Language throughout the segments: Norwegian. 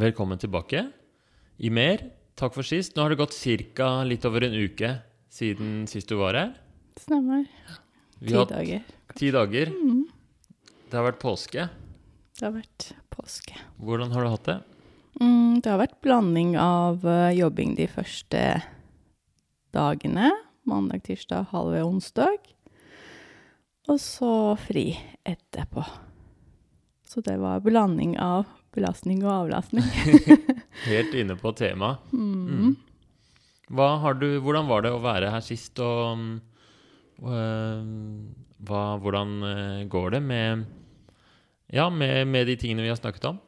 Velkommen tilbake i mer. Takk for sist. Nå har det gått ca. litt over en uke siden sist du var her. Stemmer. Ti dager. ti dager. Mm. Det har vært påske. Det har vært påske. Hvordan har du hatt det? Mm, det har vært blanding av eh, jobbing de første dagene. Mandag, tirsdag, halve onsdag. Og så fri etterpå. Så det var blanding av belastning og avlastning. Helt inne på temaet. Mm. Du, hvordan var det å være her sist, og mm, øh, hva, hvordan øh, går det med, ja, med, med de tingene vi har snakket om?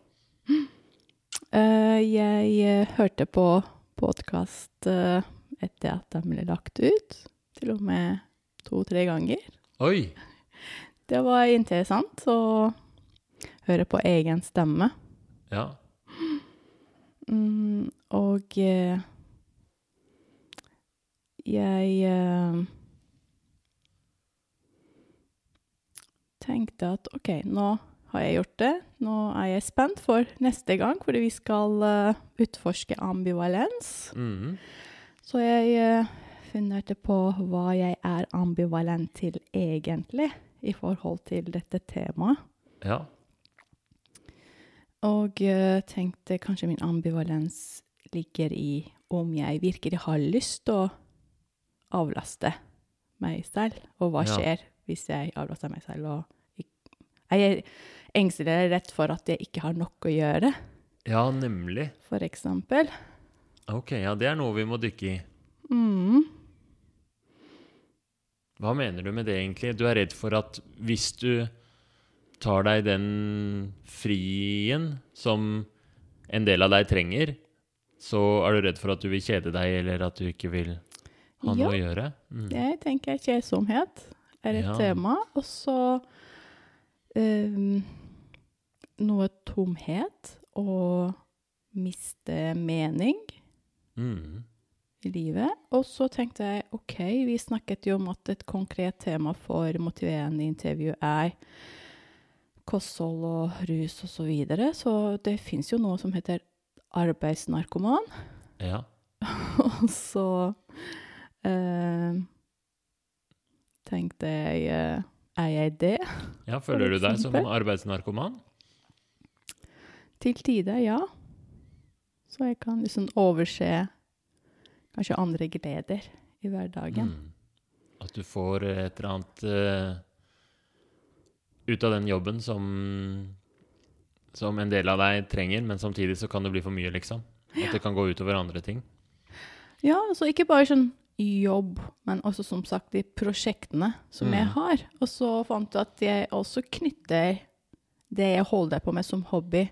Uh, jeg eh, hørte på podkast etter at den ble lagt ut. Til og med to-tre ganger. Oi! Det var interessant å høre på egen stemme. Ja. Mm, og eh, jeg eh, tenkte at OK, nå har jeg gjort det. Nå er jeg spent for neste gang, fordi vi skal uh, utforske ambivalens. Mm. Så jeg uh, funderte på hva jeg er ambivalent til egentlig, i forhold til dette temaet. ja. Og eh, tenkte kanskje min ambivalens ligger i om jeg virkelig har lyst til å avlaste meg selv, og hva Ja. skjer hvis jeg avlaster meg selv. Og Jeg er engstelig redd for at jeg ikke har nok å gjøre, Ja, nemlig. for eksempel? Ok, ja, det er noe vi må dykke i. Mm. Hva mener du med det egentlig? Du er redd for at hvis du tar deg den frien som en del av deg trenger, så er du redd for at du vil kjede deg, eller at du ikke vil ha Ja. noe å gjøre? Mm. Jeg tenker kjedsomhet er et Ja. tema, og så um, noe tomhet og miste mening Mm. i livet. Og så tenkte jeg OK, vi snakket jo om at et konkret tema for motiverende intervju er kosthold og rus og så videre, så det fins jo noe som heter arbeidsnarkoman. Ja. Og så eh, tenkte jeg eh, Er jeg det? ja, føler du deg som arbeidsnarkoman? Til tider, ja. Så jeg kan liksom overse kanskje andre gleder i hverdagen. Mm. At du får et eller annet eh, ut av den jobben som, som en del av deg trenger, men samtidig så kan det bli for mye, liksom. At det kan gå utover andre ting. Ja, altså ikke bare sånn jobb, men også som sagt de prosjektene som jeg Mm. har. Og så fant jeg at jeg også knytter det jeg holder på med som hobby,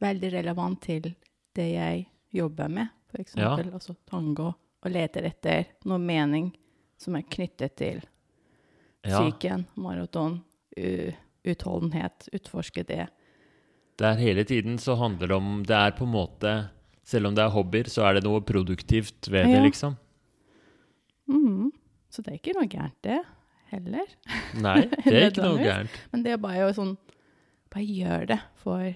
veldig relevant til det jeg jobber med. For eksempel altså tango, og leter etter noe mening som er knyttet til Ja, psyken, maraton, u- utholdenhet, utforske det. det er hele tiden så handler det om Det er på en måte Selv om det er hobbyer, så er det noe produktivt ved det, liksom. Mm. Så det er ikke noe gærent, det heller. Nei, det er ikke noe gærent. Men det er bare jo sånn Bare gjør det for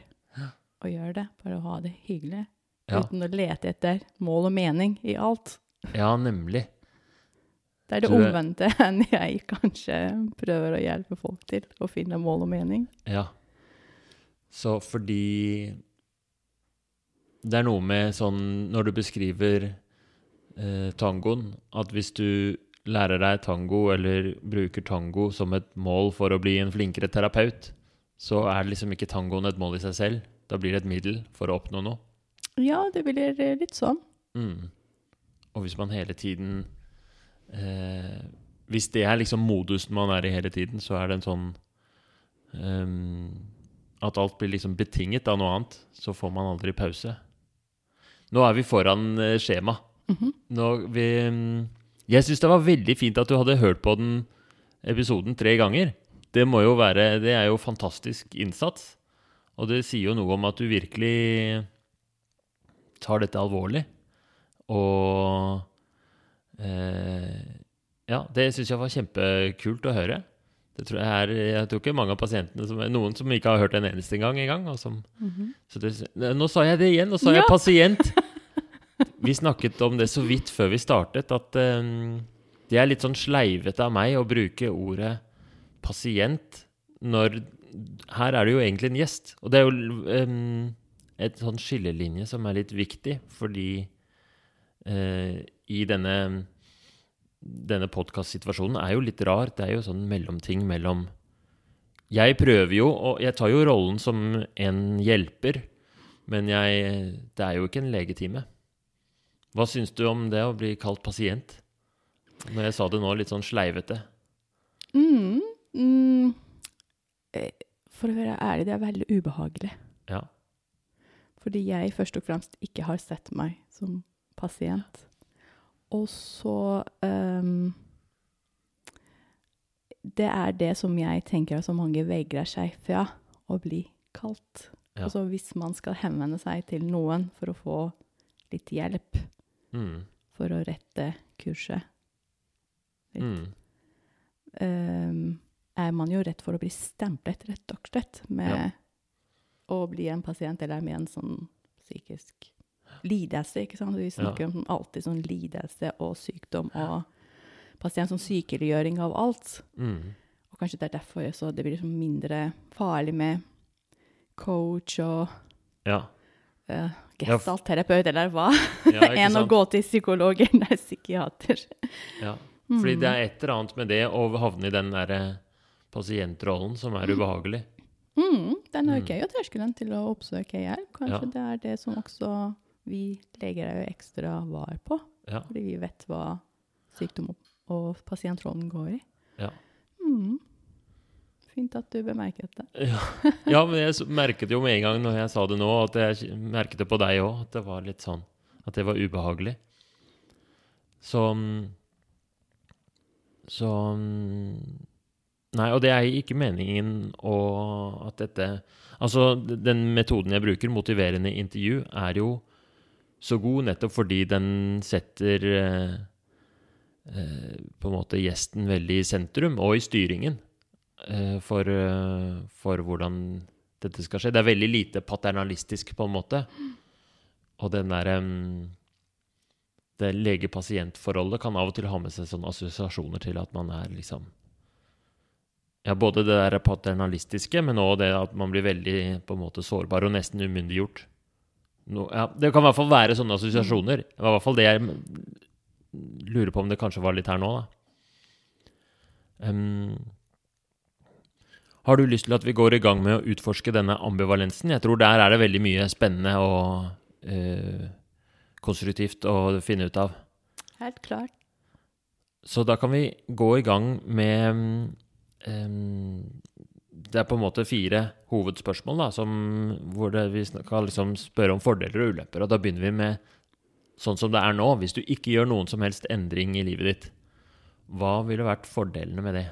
å gjøre det. Bare å ha det hyggelig. Ja, Uten å lete etter mål og mening i alt. ja nemlig. Det er det omvendte enn jeg kanskje prøver å hjelpe folk til å finne mål og mening. Ja. Så fordi Det er noe med sånn Når du beskriver eh, tangoen, at hvis du lærer deg tango eller bruker tango som et mål for å bli en flinkere terapeut, så er liksom ikke tangoen et mål i seg selv. Da blir det et middel for å oppnå noe. Ja, det blir litt sånn. Mm. Og hvis man hele tiden eh, Hvis det er liksom modusen man er i hele tiden, så er det en sånn um, At alt blir liksom betinget av noe annet, så får man aldri pause. Nå er vi foran skjema. skjema. -hmm. Nå, vi, mm, jeg syns det var veldig fint at du hadde hørt på den episoden tre ganger. Det må jo være Det er jo fantastisk innsats. Og det sier jo noe om at du virkelig tar dette alvorlig. Og eh, Ja, det syns jeg var kjempekult å høre. Det tror jeg er Jeg tror ikke mange av pasientene som Noen som ikke har hørt en eneste gang engang. Mm -hmm. det, nå sa jeg det igjen! Nå sa jeg pasient! Vi snakket om det så vidt før vi startet, at um, det er litt sånn sleivete av meg å bruke ordet pasient når Her er det jo egentlig en gjest. Og det er jo um, et sånn skillelinje som er litt viktig, fordi eh, i denne denne podkastsituasjonen er jo litt rar. Det er jo sånn mellomting mellom Jeg prøver jo, og jeg tar jo rollen som en hjelper, men jeg Det er jo ikke en legetime. Hva syns du om det å bli kalt pasient? Når jeg sa det nå litt sånn sleivete. Mm, mm, eh, for å være ærlig, det er veldig ubehagelig. Ja. Fordi jeg først og fremst ikke har sett meg som pasient. Og så um, Det er det som jeg tenker at så mange vegrer seg fra å bli kalt. Ja. Altså hvis man skal henvende seg til noen for å få litt hjelp Mm. for å rette kurset, litt, Mm. um, er man jo rett for å bli stemplet, rett og slett, med Ja. å bli en pasient eller med en sånn psykisk lidelse, ikke sant? Vi snakker om alltid sånn lidelse og sykdom og pasient som sykeliggjøring av alt. Mm. Og kanskje det er derfor så det blir liksom mindre farlig med coach og Ja. uh, Ja, gestaltterapeut, eller hva, ja enn å gå til psykolog eller psykiater. Ja. Mm. Fordi det er et eller annet med det å havne i den derre pasientrollen som er ubehagelig. Mm, den øker Mm. gøy, og terskelen til å oppsøke hjelp. Kanskje Ja. det er det som også vi leger er jo ekstra var på, Ja. fordi vi vet hva sykdom og- pasientrollen går i. Ja. Mm. Fint at du bemerket det. Ja. ja, men jeg merket jo med en gang når jeg sa det nå, at jeg merket det på deg òg, at det var litt sånn At det var ubehagelig. Så mm, Så mm, Nei, og det er ikke meningen å at dette Altså, den metoden jeg bruker, motiverende intervju, er jo så god nettopp fordi den setter eh, eh, på en måte gjesten veldig i sentrum, og i styringen eh, for, eh, for hvordan dette skal skje. Det er veldig lite paternalistisk, på en måte. Og den derre Det lege-pasient-forholdet kan av og til ha med seg sånne assosiasjoner til at man er liksom Ja, både det der paternalistiske, men òg det at man blir veldig på en måte sårbar og nesten umyndiggjort. No, ja, det kan i hvert fall være sånne assosiasjoner. Det var i hvert fall det jeg lurer på om det kanskje var litt her nå, da. Um, har du lyst til at vi går i gang med å utforske denne ambivalensen? Jeg tror der er det veldig mye spennende og uh, konstruktivt å finne ut av. Helt klart. Så da kan vi gå i gang med em, Det er på en måte fire hovedspørsmål da, som, hvor det, vi skal liksom spørre om fordeler og ulemper. Og da begynner vi med sånn som det er nå. Hvis du ikke gjør noen som helst endring i livet ditt, hva ville vært fordelene med det?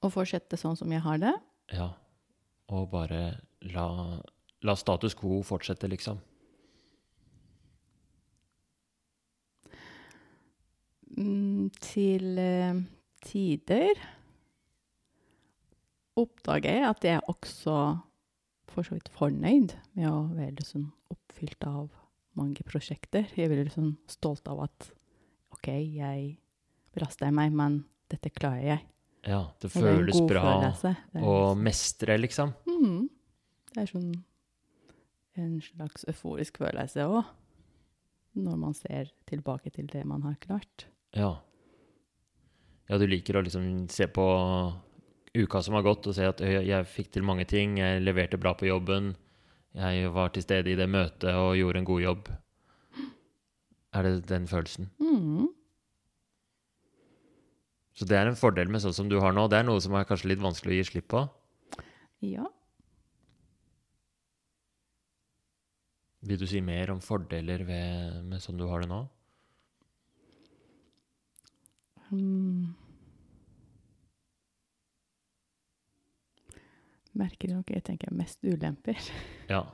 Å fortsette sånn som jeg har det. Ja, og bare la, la status quo fortsette, liksom. Mm, til eh, tider oppdager jeg at jeg er også for så vidt fornøyd med å være liksom oppfylt av mange prosjekter. Jeg veldig liksom stolt av at OK, jeg belaster meg, men dette klarer jeg. Ja, det føles bra. Det er å liksom- mestre, liksom. Mm. Det er sånn en slags euforisk følelse òg, når man ser tilbake til det man har klart. Ja. Ja, du liker å liksom se på uka som har gått, og se at jeg fikk til mange ting, jeg leverte bra på jobben, jeg var til stede i det møtet og gjorde en god jobb. Er det den følelsen? Mhm. Så det er en fordel med sånn som du har nå. Det er noe som er kanskje litt vanskelig å gi slipp på. Ja. Vil du si mer om fordeler ved, med sånn du har det nå? Mm. Merker nok jeg tenker mest ulemper. Ja.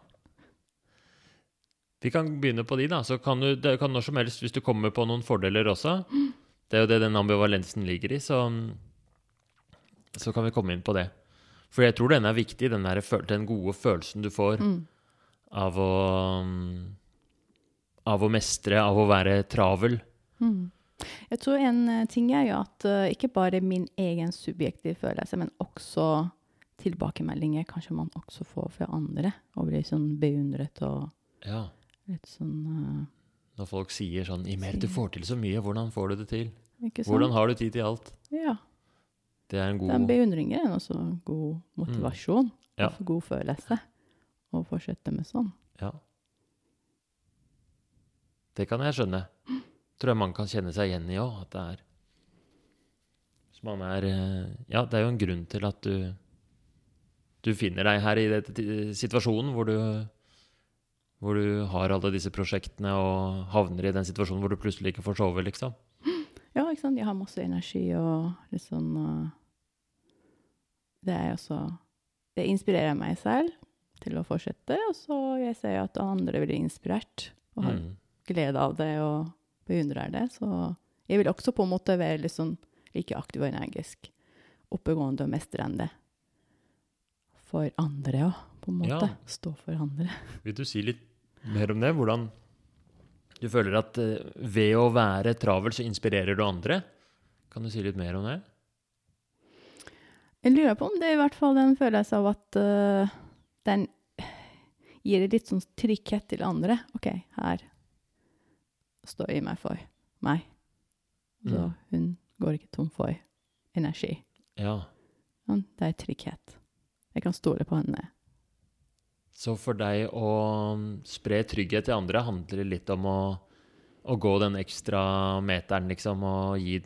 Vi kan begynne på de, da. Så kan du det kan når som helst, hvis du kommer på noen fordeler også Det er jo det den ambivalensen ligger i. Så så kan vi komme inn på det. For jeg tror den er viktig, den, der, den gode følelsen du får Mm. av å Av å mestre, av å være travel. Mm. Jeg tror en eh, ting er jo at eh, ikke bare min egen subjektive følelse, men også tilbakemeldinger kanskje man også får fra andre, og blir sånn beundret og Ja. litt sånn Når folk sier sånn 'Imer, du får til så mye. Hvordan får du det til? Hvordan har du tid til alt?' Ja. Det er en god Den beundringen er også god motivasjon. Ja. Og god følelse. Å fortsette med sånn. Ja. Det kan jeg skjønne. Tror jeg man kan kjenne seg igjen i òg, at det er Hvis man er eh, Ja, det er jo en grunn til at du Du finner deg her i denne situasjonen hvor du hvor du har alle disse prosjektene og havner i den situasjonen hvor du plutselig ikke får sove, liksom. Ja, ikke sant. Jeg har masse energi og litt sånn uh, Det er også Det inspirerer meg selv til å fortsette, og så jeg ser at andre blir inspirert og har Mm. glede av det og beundrer det. Så jeg vil også på en måte være litt sånn like aktiv og energisk, oppegående og mestrende for andre òg, på en måte. Ja. Stå for andre. Vil du si litt mer om det? Hvordan du føler at eh, ved å være travel, så inspirerer du andre? Kan du si litt mer om det? Jeg lurer på om det er i hvert fall en følelse av at uh, den gir litt sånn trygghet til andre. OK, her står jeg meg for meg. Så Mm. hun går ikke tom for energi. Ja. Ja, Det er trygghet. Jeg kan stole på henne. Så for deg å mm, spre trygghet til andre handler det litt om å, å gå den ekstra meteren, liksom, og gi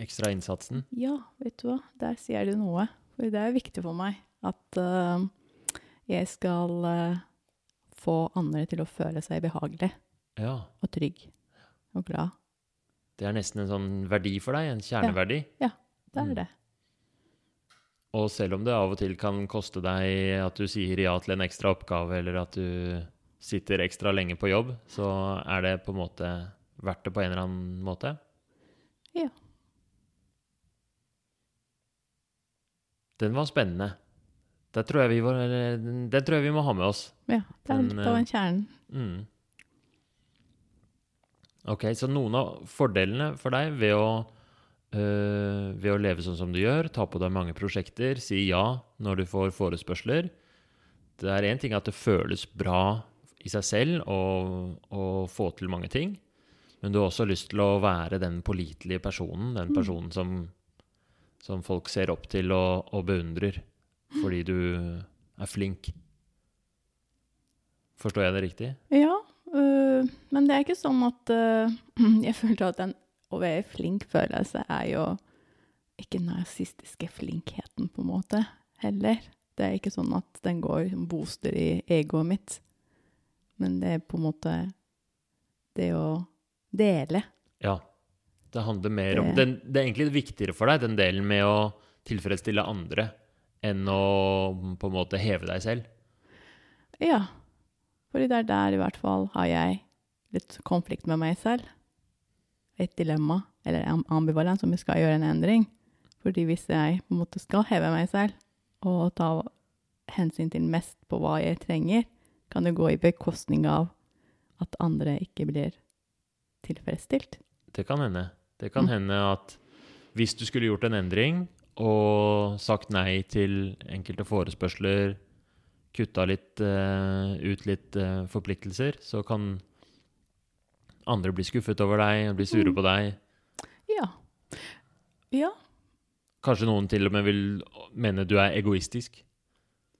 ekstra innsatsen? Ja, vet du hva, der sier du noe. For det er viktig for meg at uh, jeg skal uh, få andre til å føle seg behagelig Ja. og trygg og glad. Det er nesten en sånn verdi for deg, en kjerneverdi. Ja, Det er det. Mm. Det. Og selv om det av og til kan koste deg at du sier ja til en ekstra oppgave, eller at du sitter ekstra lenge på jobb, så er det på en måte verdt det på en eller annen måte? Ja. Den var spennende. Det tror jeg vi, var, den tror jeg vi må ha med oss. Ja, det er Den, litt av eh, en kjerne. Mm. Ok, så noen av fordelene for deg ved å, øh, ved å leve sånn som du gjør, ta på deg mange prosjekter, si ja når du får forespørsler Det er én ting at det føles bra i seg selv å, å få til mange ting, men du har også lyst til å være den pålitelige personen, den Mm. personen som, som folk ser opp til og, og beundrer fordi du er flink. Forstår jeg det riktig? Ja, Uh, men det er ikke sånn at uh, Jeg føler at den å være flink følelse er jo ikke den narsistiske flinkheten, på en måte, heller. Det er ikke sånn at den går som booster i egoet mitt. Men det er på en måte det å dele. Ja. Det handler mer om Det- den, Det er egentlig viktigere for deg, den delen med å tilfredsstille andre, enn å på en måte heve deg selv. Ja. Fordi det er der i hvert fall har jeg litt konflikt med meg selv. Et dilemma, eller ambivalent, ambivalens, om jeg skal gjøre en endring. Fordi hvis jeg på en måte skal heve meg selv, og ta hensyn til mest på hva jeg trenger, kan det gå i bekostning av at andre ikke blir tilfredsstilt. Det kan hende. Det kan Mm. hende at hvis du skulle gjort en endring og sagt nei til enkelte forespørsler, kutta litt uh, ut litt uh, forpliktelser, så kan andre blir skuffet over deg, blir sure Mm. på deg. Ja. Ja, Kanskje noen til og med vil mene du er egoistisk.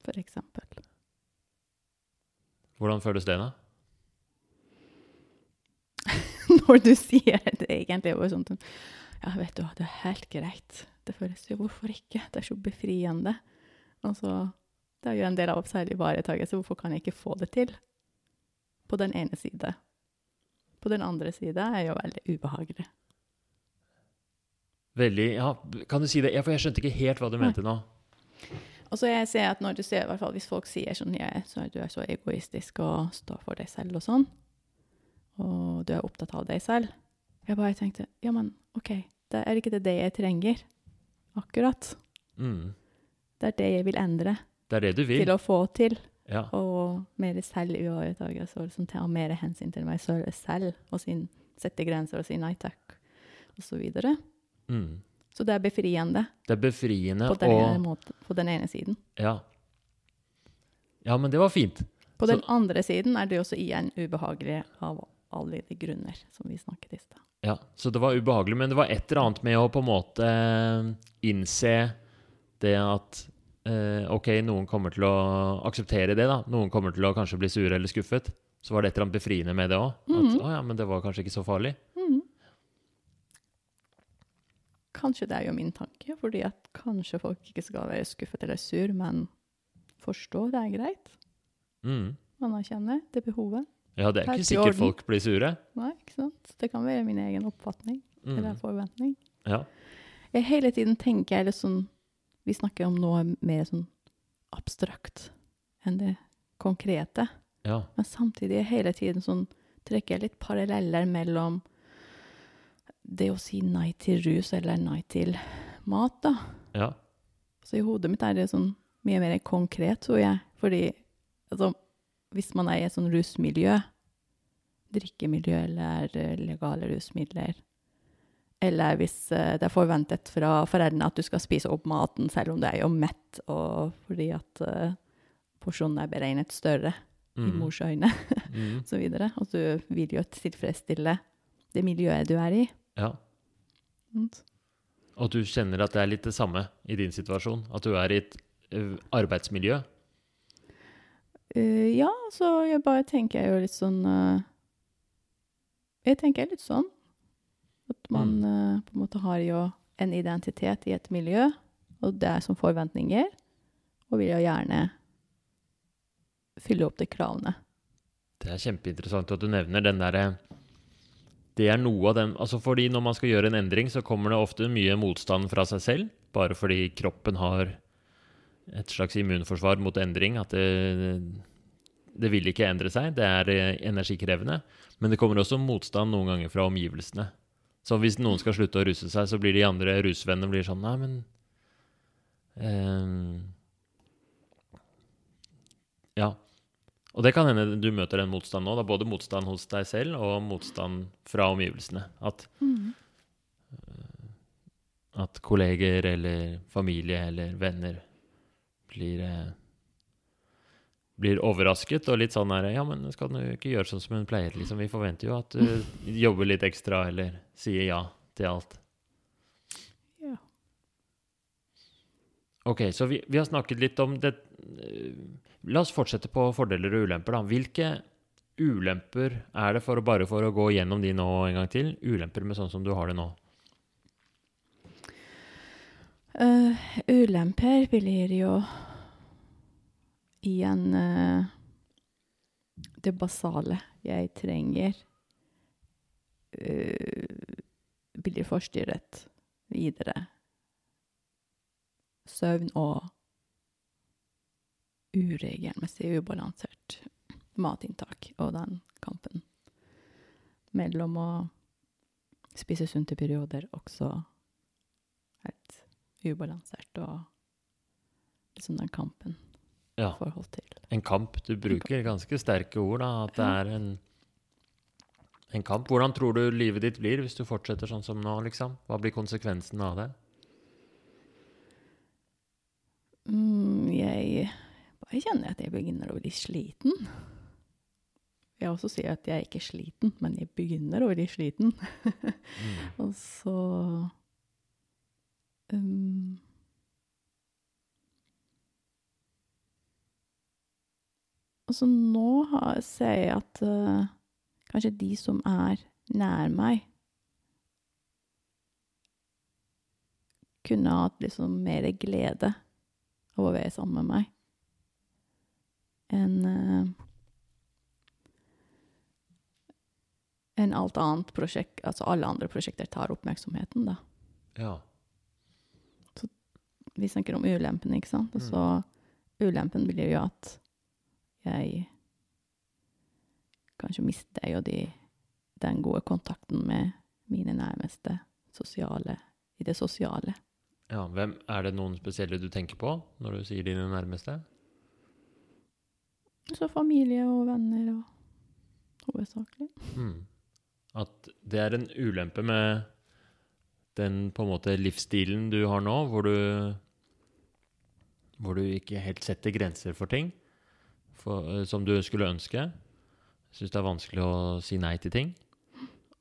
for eksempel. Hvordan føles det, da? Når du sier det egentlig, det sånn Ja, vet du hva, det er helt greit. Det føles jo Hvorfor ikke? Det er så befriende. Altså, Det er jo en del av særlig ivaretakelse. Hvorfor kan jeg ikke få det til? På den ene side. På den andre sida er jo veldig ubehagelig. Veldig Ja, kan du si det? Ja, for jeg skjønte ikke helt hva du mente nå. Og så jeg ser at når du ser, i hvert fall hvis folk sier sånn ja, så du er så egoistisk og står for deg selv og sånn, og du er opptatt av deg selv Jeg bare tenkte ja, men OK, det er ikke det det jeg trenger akkurat. Mm. Det er det jeg vil endre Det er det du vil. til å få til. Ja. Og mer selvivaretakelse og liksom ta mer hensyn til meg selv, og sin, sette grenser og si nei takk, og så videre. Mm. Så det er befriende Det er befriende på den, ene og måten, på den ene siden. ja. ja, men det var fint. På Så- den andre siden er det også igjen ubehagelig av alle de grunner som vi snakket i stad. Ja, Så det var ubehagelig, men det var et eller annet med å på en måte eh, innse det at OK, noen kommer til å akseptere det, da. Noen kommer til å kanskje bli sure eller skuffet. Så var det et eller annet befriende med det òg. At Mhm. å ja, men det var kanskje ikke så farlig. Mhm. Kanskje det er jo min tanke, fordi at kanskje folk ikke skal være skuffet eller sur, men forstå det er greit. Mm. Anerkjenne det behovet. Ja, det er ikke sikkert folk blir sure. Nei, ikke sant? Det kan være min egen oppfatning eller Mm. forventning. Ja. Jeg hele tiden tenker jeg litt sånn Vi snakker om noe mer sånn abstrakt enn det konkrete. ja. Men samtidig hele tiden sånn trekker jeg litt paralleller mellom det å si nei til rus eller nei til mat, da. Ja. Så i hodet mitt er det sånn mye mer konkret, tror jeg. Fordi altså, hvis man er i et sånn rusmiljø, drikkemiljø eller legale rusmidler, eller hvis eh, det er forventet fra foreldrene at du skal spise opp maten selv om du er jo mett, og fordi at uh, porsjonen er beregnet større i Mm. mors øyne, Mm. videre. Og du vil jo tilfredsstille det miljøet du er i. ja. Mm. Og du kjenner at det er litt det samme i din situasjon? At du er i et arbeidsmiljø? Uh, ja, så jeg bare tenker jo litt sånn uh, Jeg tenker litt sånn at man Mm. eh, på en måte har jo en identitet i et miljø, og det er som forventninger, og vil jo gjerne fylle opp de kravene. Det er kjempeinteressant at du nevner den derre Det er noe av den Altså fordi når man skal gjøre en endring, så kommer det ofte mye motstand fra seg selv, bare fordi kroppen har et slags immunforsvar mot endring. At det, det vil ikke endre seg. Det er eh, energikrevende. Men det kommer også motstand noen ganger fra omgivelsene. Så hvis noen skal slutte å ruse seg, så blir de andre rusvennene blir sånn Nei, men eh, Ja. Og det kan hende du møter den motstanden nå. Da, både motstand hos deg selv og motstand fra omgivelsene. At, at kolleger eller familie eller venner blir eh, blir overrasket og litt sånn her Ja, men skal du ikke gjøre sånn som hun pleier, liksom. Vi forventer jo at du jobber litt ekstra eller sier ja til alt. Ja. Ok, så vi, vi har snakket litt om det La oss fortsette på fordeler og ulemper, da. Hvilke ulemper er det, for å, bare for å gå gjennom de nå en gang til, ulemper med sånn som du har det nå? Uh, ulemper blir jo igjen uh, det basale jeg trenger, eh, blir forstyrret videre. Søvn og uregelmessig ubalansert matinntak og den kampen mellom å spise sunt i perioder også helt ubalansert og liksom den kampen Ja, forhold til en kamp. Du bruker ganske sterke ord, da. At det er en, en kamp. Hvordan tror du livet ditt blir hvis du fortsetter sånn som nå, liksom? Hva blir konsekvensen av det? mm, Jeg bare kjenner at jeg begynner å bli sliten. Jeg også sier at jeg er ikke sliten, men jeg begynner å bli sliten. Mm. Og så um, Og så nå har, ser jeg at eh, kanskje de som er nær meg, kunne hatt liksom mer glede av å være sammen med meg enn uh, enn alt annet prosjekt, altså alle andre prosjekter tar oppmerksomheten, da. Ja. Vi snakker om ulempen, ikke sant? Og Mm. ulempen blir jo at jeg kanskje mister jo de, den gode kontakten med mine nærmeste sosiale, i det sosiale. Ja, hvem, Er det noen spesielle du tenker på når du sier dine nærmeste? Så familie og venner og hovedsakelig. Mm. At det er en ulempe med den på en måte livsstilen du har nå, hvor du hvor du ikke helt setter grenser for ting for, som du skulle ønske. Syns det er vanskelig å si nei til ting.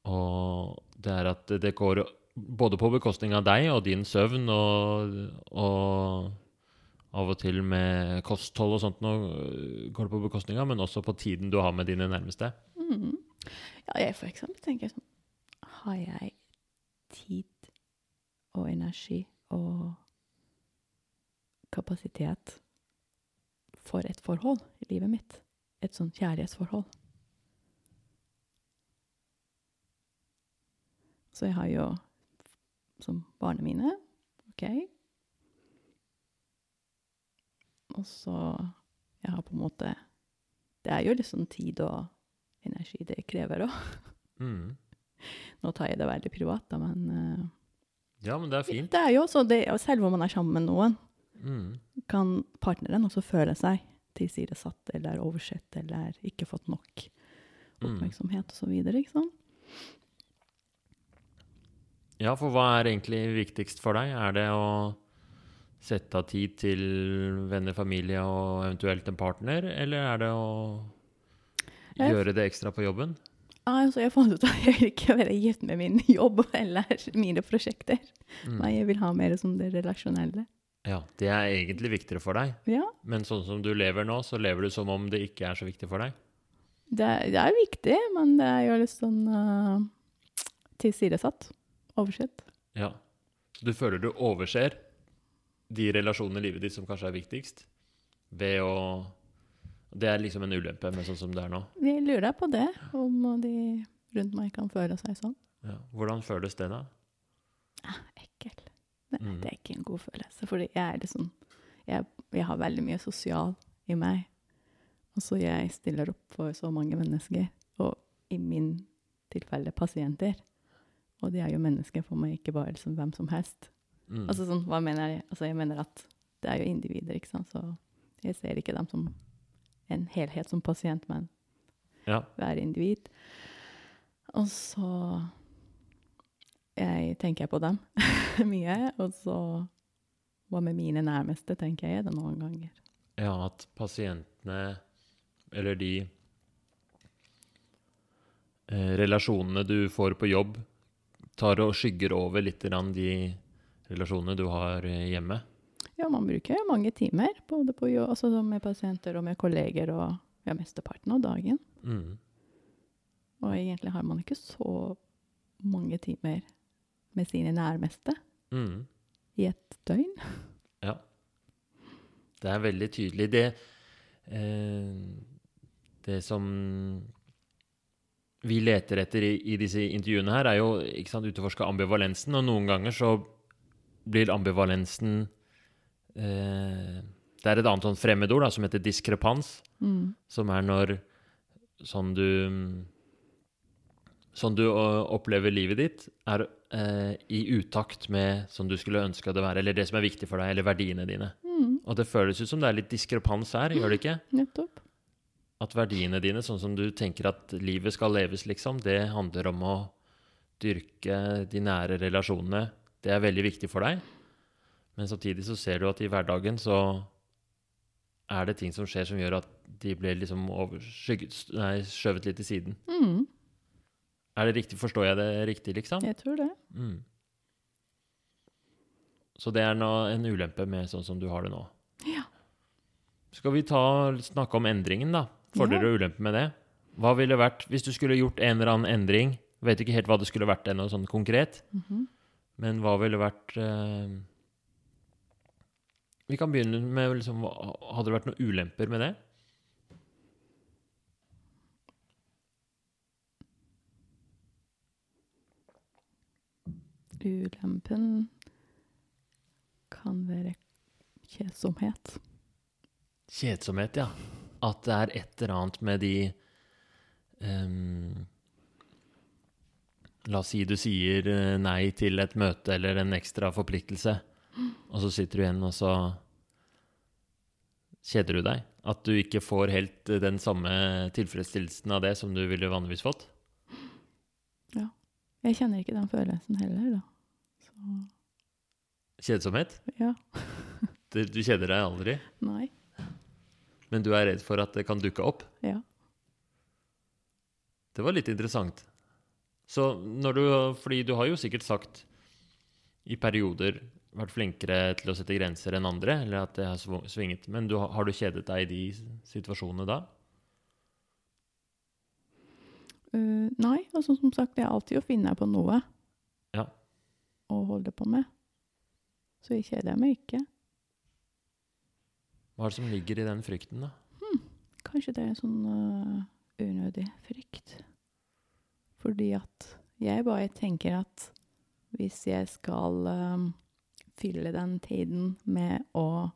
Og det er at det går både på bekostning av deg og din søvn og, og av og til med kosthold og sånt nå går det på bekostning av, men også på tiden du har med dine nærmeste. Mm. Ja, jeg for eksempel tenker sånn Har jeg tid og energi og kapasitet for et forhold i livet mitt? Et sånt kjærlighetsforhold. Så jeg har jo som barna mine OK. Og så Jeg har på en måte Det er jo liksom tid og energi det krever òg. Mm. Nå tar jeg det veldig privat, da, men uh, Ja, men det er fint. det er jo også det, selv om man er sammen med noen, Mm. kan partneren også føle seg tilsidesatt eller oversett eller ikke fått nok Mm. oppmerksomhet så videre, ikke sant? Ja, for hva er egentlig viktigst for deg? Er det å sette av tid til venner, familie og eventuelt en partner, eller er det å gjøre det ekstra på jobben? Altså jeg fant ut at jeg vil ikke være gift med min jobb eller mine prosjekter. Mm. Nei, jeg vil ha mer som det relasjonelle. Ja, det er egentlig viktigere for deg. Ja, Men sånn som du lever nå, så lever du som om det ikke er så viktig for deg. det, det er viktig, men det er jo litt sånn uh, tilsidesatt. Oversett. Ja. Så du føler du overser de relasjonene i livet ditt som kanskje er viktigst, ved å Det er liksom en ulempe med sånn som det er nå. Vi lurer på det, om de rundt meg kan føle seg sånn. Ja. Hvordan føles det, da? Ekkel. Nei, Mm. det er ikke en god følelse, fordi jeg er liksom jeg, jeg har veldig mye sosial i meg. Og så jeg stiller opp for så mange mennesker, og i min tilfelle pasienter. Og de er jo mennesker for meg, ikke bare liksom hvem som helst. Mm. Altså sånn, hva mener jeg? Altså jeg mener at det er jo individer, ikke sant? Så jeg ser ikke dem som en helhet som pasient, men ja. hver individ. Og så jeg tenker jeg på dem mye, og så hva med mine nærmeste, tenker jeg det noen ganger. ja, at pasientene, eller de eh, relasjonene du får på jobb, tar og skygger over litt de relasjonene du har hjemme. Ja, man bruker mange timer, både på altså med pasienter og med kolleger, og ja, mesteparten av dagen. Mm. Og egentlig har man ikke så mange timer med sine nærmeste Mm. i et døgn. Ja. Det er veldig tydelig. Det, eh, det som vi leter etter i, i disse intervjuene her, er jo ikke sant, utforske ambivalensen. Og noen ganger så blir ambivalensen eh, Det er et annet sånn fremmedord da, som heter diskrepans. Mm. Som er når sånn du Sånn du opplever livet ditt, er eh, i utakt med sånn du skulle ønske det være, eller det som er viktig for deg, eller verdiene dine. Mm. Og det føles ut som det er litt diskrepans her, gjør det ikke? Nettopp. At verdiene dine, sånn som du tenker at livet skal leves, liksom, det handler om å dyrke de nære relasjonene. Det er veldig viktig for deg. Men samtidig så ser du at i hverdagen så er det ting som skjer som gjør at de blir liksom skjøvet litt til siden. Mm. Er det riktig? Forstår jeg det riktig, liksom? Jeg tror det. Mm. Så det er en ulempe med sånn som du har det nå. Ja. Skal vi ta, snakke om endringen, da? Fordeler og ulemper med det? Hva ville vært hvis du skulle gjort en eller annen endring? Vet ikke helt hva det skulle vært ennå, sånn konkret. Mhm. Men hva ville vært uh, Vi kan begynne med liksom, Hadde det vært noen ulemper med det? Ulempen kan være kjedsomhet. Kjedsomhet, ja. At det er et eller annet med de um, La oss si du sier eh, nei til et møte eller en ekstra forpliktelse. og så sitter du igjen, og så kjeder du deg. At du ikke får helt eh, den samme tilfredsstillelsen av det som du ville vanligvis fått. Ja. Jeg kjenner ikke den følelsen heller, da. Så Kjedsomhet. ja. Du, du kjeder deg aldri, Nei. Men du er redd for at det kan dukke opp. Ja. Det var litt interessant. Så når du Fordi du har jo sikkert sagt i perioder vært flinkere til å sette grenser enn andre, eller at det har svinget. Men du, har du kjedet deg i de situasjonene da? Uh, nei, altså som sagt, det er alltid å finne på noe Ja. å holde på med. Så jeg kjeder meg ikke. Hva er det som ligger i den frykten, da? Kanskje det er en sånn uh, unødig frykt. Fordi at jeg bare tenker at hvis jeg skal øhm, fylle den tiden med å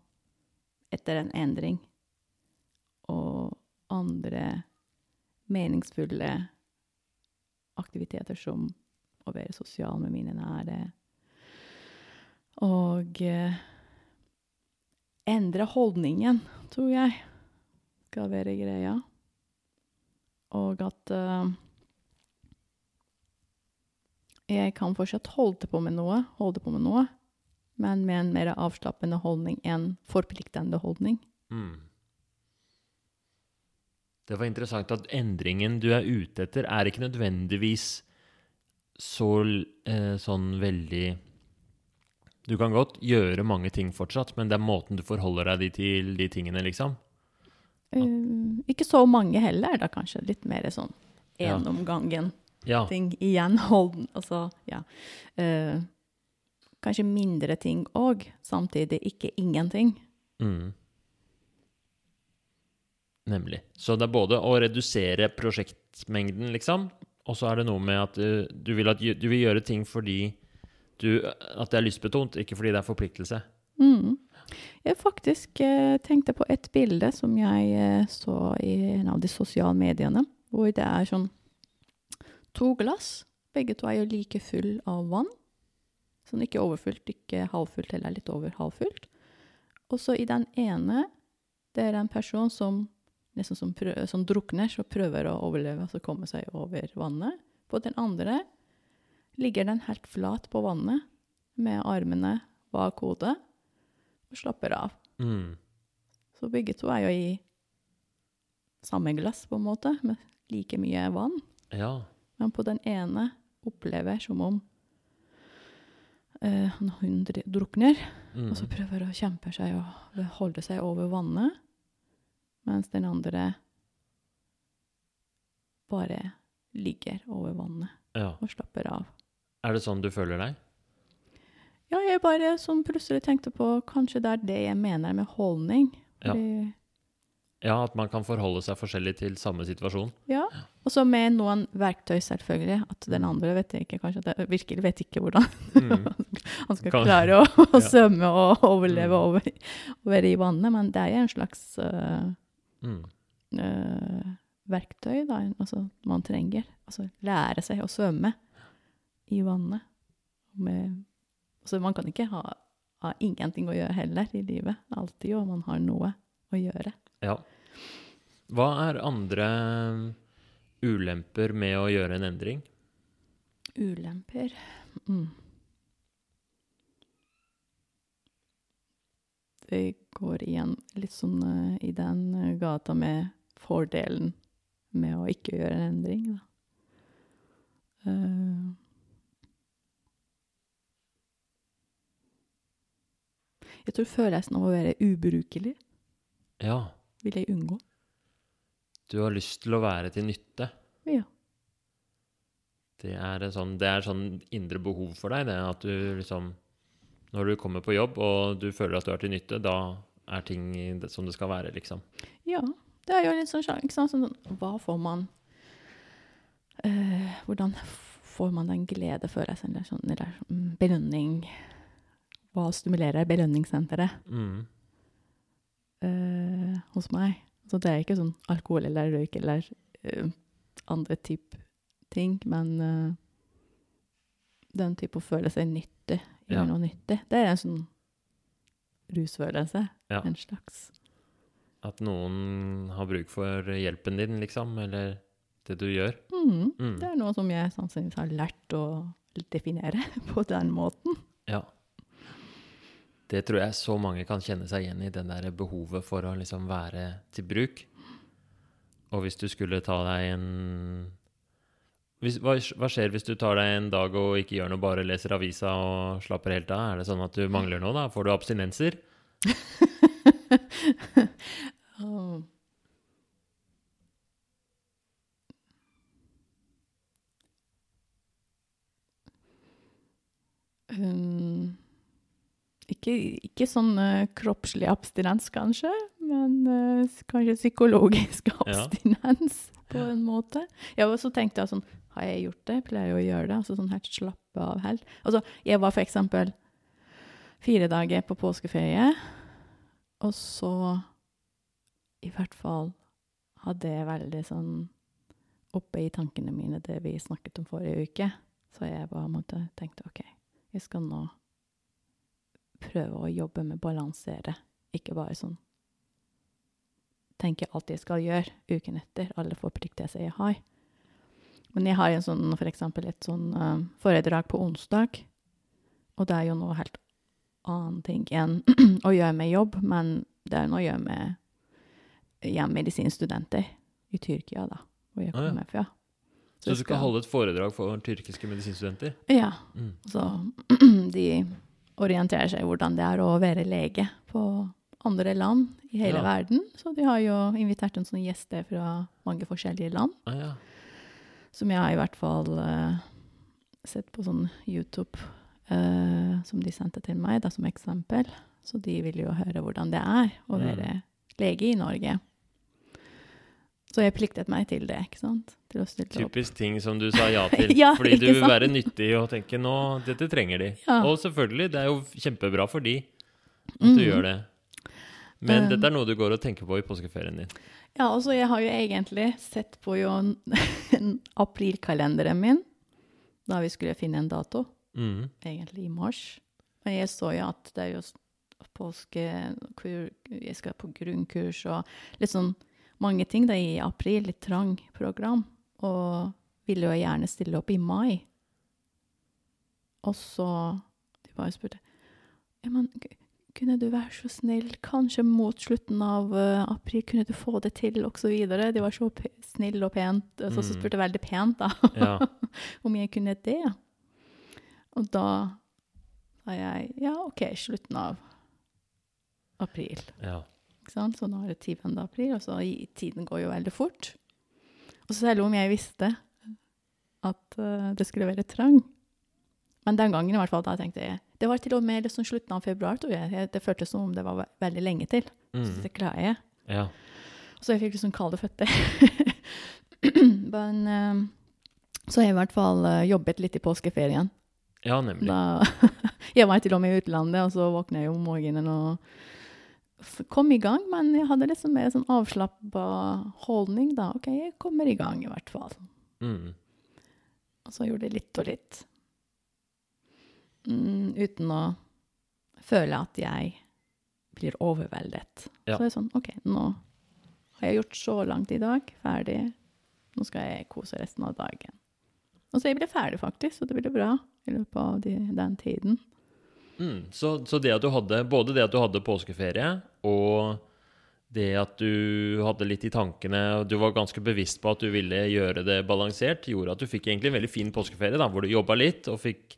Etter en endring og andre meningsfulle aktiviteter som å være sosial med mine nære og øh, endre holdningen, tror jeg skal være greia. Og at uh, jeg kan fortsatt holde på med noe, holde på med noe, men med en mer avslappende holdning enn forpliktende holdning. Mm. Det var interessant at endringen du er ute etter, er ikke nødvendigvis så uh, sånn veldig Du kan godt gjøre mange ting fortsatt, men det er måten du forholder deg til de tingene, liksom. Eh, ikke så mange heller, da kanskje. Litt mer sånn én om gangen. Ja. ting igjen. Hold, altså, ja. Uh, kanskje mindre ting òg, samtidig ikke ingenting. Mm. Nemlig. Så det er både å redusere prosjektmengden, liksom, og så er det noe med at du, du, vil, at du vil gjøre ting fordi du, at det er lystbetont, ikke fordi det er forpliktelse. Mm. Jeg faktisk eh, tenkte på et bilde som jeg eh, så i en av de sosiale mediene, hvor det er sånn to glass. Begge to er jo like full av vann. Sånn ikke overfylt, ikke halvfullt, eller litt over halvfullt. Og så i den ene, det er en person som nesten som, prøver, som drukner, så prøver å overleve, altså komme seg over vannet. På den andre ligger den helt flat på vannet, med armene bak hodet, og slapper av. Mm. Så begge to er jo i samme glass, på en måte, med like mye vann. Ja. Men på den ene opplever som om eh, han- hun drukner, Mm. og så prøver å kjempe seg og holde seg over vannet, mens den andre bare ligger over vannet ja. og slapper av. Er det sånn du føler deg? Ja, jeg bare sånn plutselig tenkte på kanskje det er det jeg mener med holdning. Ja. Fordi, Ja, at man kan forholde seg forskjellig til samme situasjon. ja. Og så med noen verktøy, selvfølgelig. At den andre vet ikke, kanskje jeg virkelig vet ikke hvordan Mm. han skal Kan- klare å, å Ja. svømme og overleve Mm. over, over i vannet. Men det er jo en slags uh, Mm. uh, verktøy da, altså, man trenger. Altså lære seg å svømme i vannet. Med, så man kan ikke ha, ha ingenting å gjøre heller i livet. Alltid jo man har noe å gjøre. Ja. Hva er andre ulemper med å gjøre en endring? Ulemper mm. Det går igjen litt sånn uh, i den eh, gata med fordelen med å ikke gjøre en endring, da. Eh, jeg tror følelsen av å være ubrukelig Ja. vil jeg unngå. Du har lyst til å være til nytte. Ja. Det er sånn, det er sånn indre behov for deg, det at du liksom Når du kommer på jobb og du føler at du er til nytte, da er ting som det skal være, liksom. Ja, det er jo litt sånn, sant? Sånn, hva får man eh, Hvordan får man den gledefølelsen, eller sånn, eller sånn belønning Hva stimulerer belønningssenteret Mm. uh, hos meg? Så det er ikke sånn alkohol eller røyk eller uh, andre type ting, men uh, den type å føle seg nyttig, Ja. noe nyttig, det er en sånn rusfølelse. Ja. En slags. At noen har bruk for hjelpen din, liksom, eller det du gjør. Mm. Mm. Det er noe som jeg sannsynligvis har lært å definere på den måten. Ja. Det tror jeg så mange kan kjenne seg igjen i, den der behovet for å liksom være til bruk. Og hvis du skulle ta deg en hvis, hva, hva skjer hvis du tar deg en dag og ikke gjør noe, bare leser avisa og slapper helt av? Er det sånn at du mangler noe, da? Får du abstinenser? oh. Um, ikke, ikke sånn eh, kroppslig abstinens, kanskje, men eh, kanskje psykologisk abstinens på en måte. Ja, og så tenkte jeg sånn, har jeg gjort det? Pleier jeg å gjøre det? Altså sånn helt slappe av helt. Altså, jeg var for eksempel fire dager på påskeferie, og så i hvert fall hadde jeg veldig sånn oppe i tankene mine det vi snakket om forrige uke. Så jeg bare måtte tenkte OK, jeg skal nå prøve å jobbe med balansere, ikke bare sånn tenke alt jeg skal gjøre uken etter, alle forpliktelser jeg har. Men jeg har en sånn, for eksempel et sånn uh, foredrag på onsdag, og det er jo noe helt annen ting enn å gjøre med jobb, men det er noe å gjøre med ja, medisinstudenter i Tyrkia, da, hvor jeg Ah, ja. kommer fra. Så du skal holde et foredrag for tyrkiske medisinstudenter? Ja. Mm. Så de orienterer seg i hvordan det er å være lege på andre land i hele Ja. verden. Så de har jo invitert en sånn gjester fra mange forskjellige land, Ah, ja. som jeg har i hvert fall uh, sett på sånn YouTube, uh, som de sendte til meg, da, som eksempel. Så de vil jo høre hvordan det er å Mm. være lege i Norge. Så jeg pliktet meg til det, ikke sant? Stille opp. Typisk ting som du sa ja til. Ja, fordi du vil sant? være nyttig og tenke nå, dette trenger de. Ja. Og selvfølgelig, det er jo kjempebra for de at du Mm. gjør det. Men Um. dette er noe du går og tenker på i påskeferien din. Ja, altså jeg har jo egentlig sett på jo en, en aprilkalenderen min, da vi skulle finne en dato, Mm. egentlig i mars. Men jeg så jo at det er jo påske, jeg skal på grunnkurs og litt sånn mange ting da i april, litt trang program, og ville jo gjerne stille opp i mai. Og så de bare spurte, ja, men kunne du være så snill, kanskje mot slutten av uh, april, kunne du få det til, og så videre. De var så p snill og pent, så, så spurte jeg veldig pent da, Ja. om jeg kunne det. Og da sa jeg, ja, ok, slutten av april. ja. Så nå er det 10. april, og så tiden går jo veldig fort. Og selv om jeg visste at eh, det skulle være trang, men den gangen i hvert fall, da tenkte jeg, det var til og med liksom slutten av februar, tror jeg. Det føltes som om det var veldig lenge til. Så Mm. det klarer jeg. ja. Så jeg fikk liksom kalde føtter. Men eh, så har jeg i hvert fall eh, jobbet litt i påskeferien. Ja, nemlig. Da, jeg var til og med i utlandet, og så våkna jeg om morgenen og kom i gang. Men jeg hadde liksom mer sånn avslappa holdning, da. OK, jeg kommer i gang, i hvert fall. Mm. Og så gjorde jeg litt og litt. Mm, uten å føle at jeg blir overveldet. Ja. Så det er sånn OK, nå har jeg gjort så langt i dag. Ferdig. Nå skal jeg kose resten av dagen. Og så jeg ble ferdig, faktisk, så det ble bra i løpet av de, den tiden. Mm. Så, så det at du hadde både det at du hadde påskeferie, og det at du hadde litt i tankene, og du var ganske bevisst på at du ville gjøre det balansert, gjorde at du fikk egentlig en veldig fin påskeferie, da, hvor du jobba litt og fikk,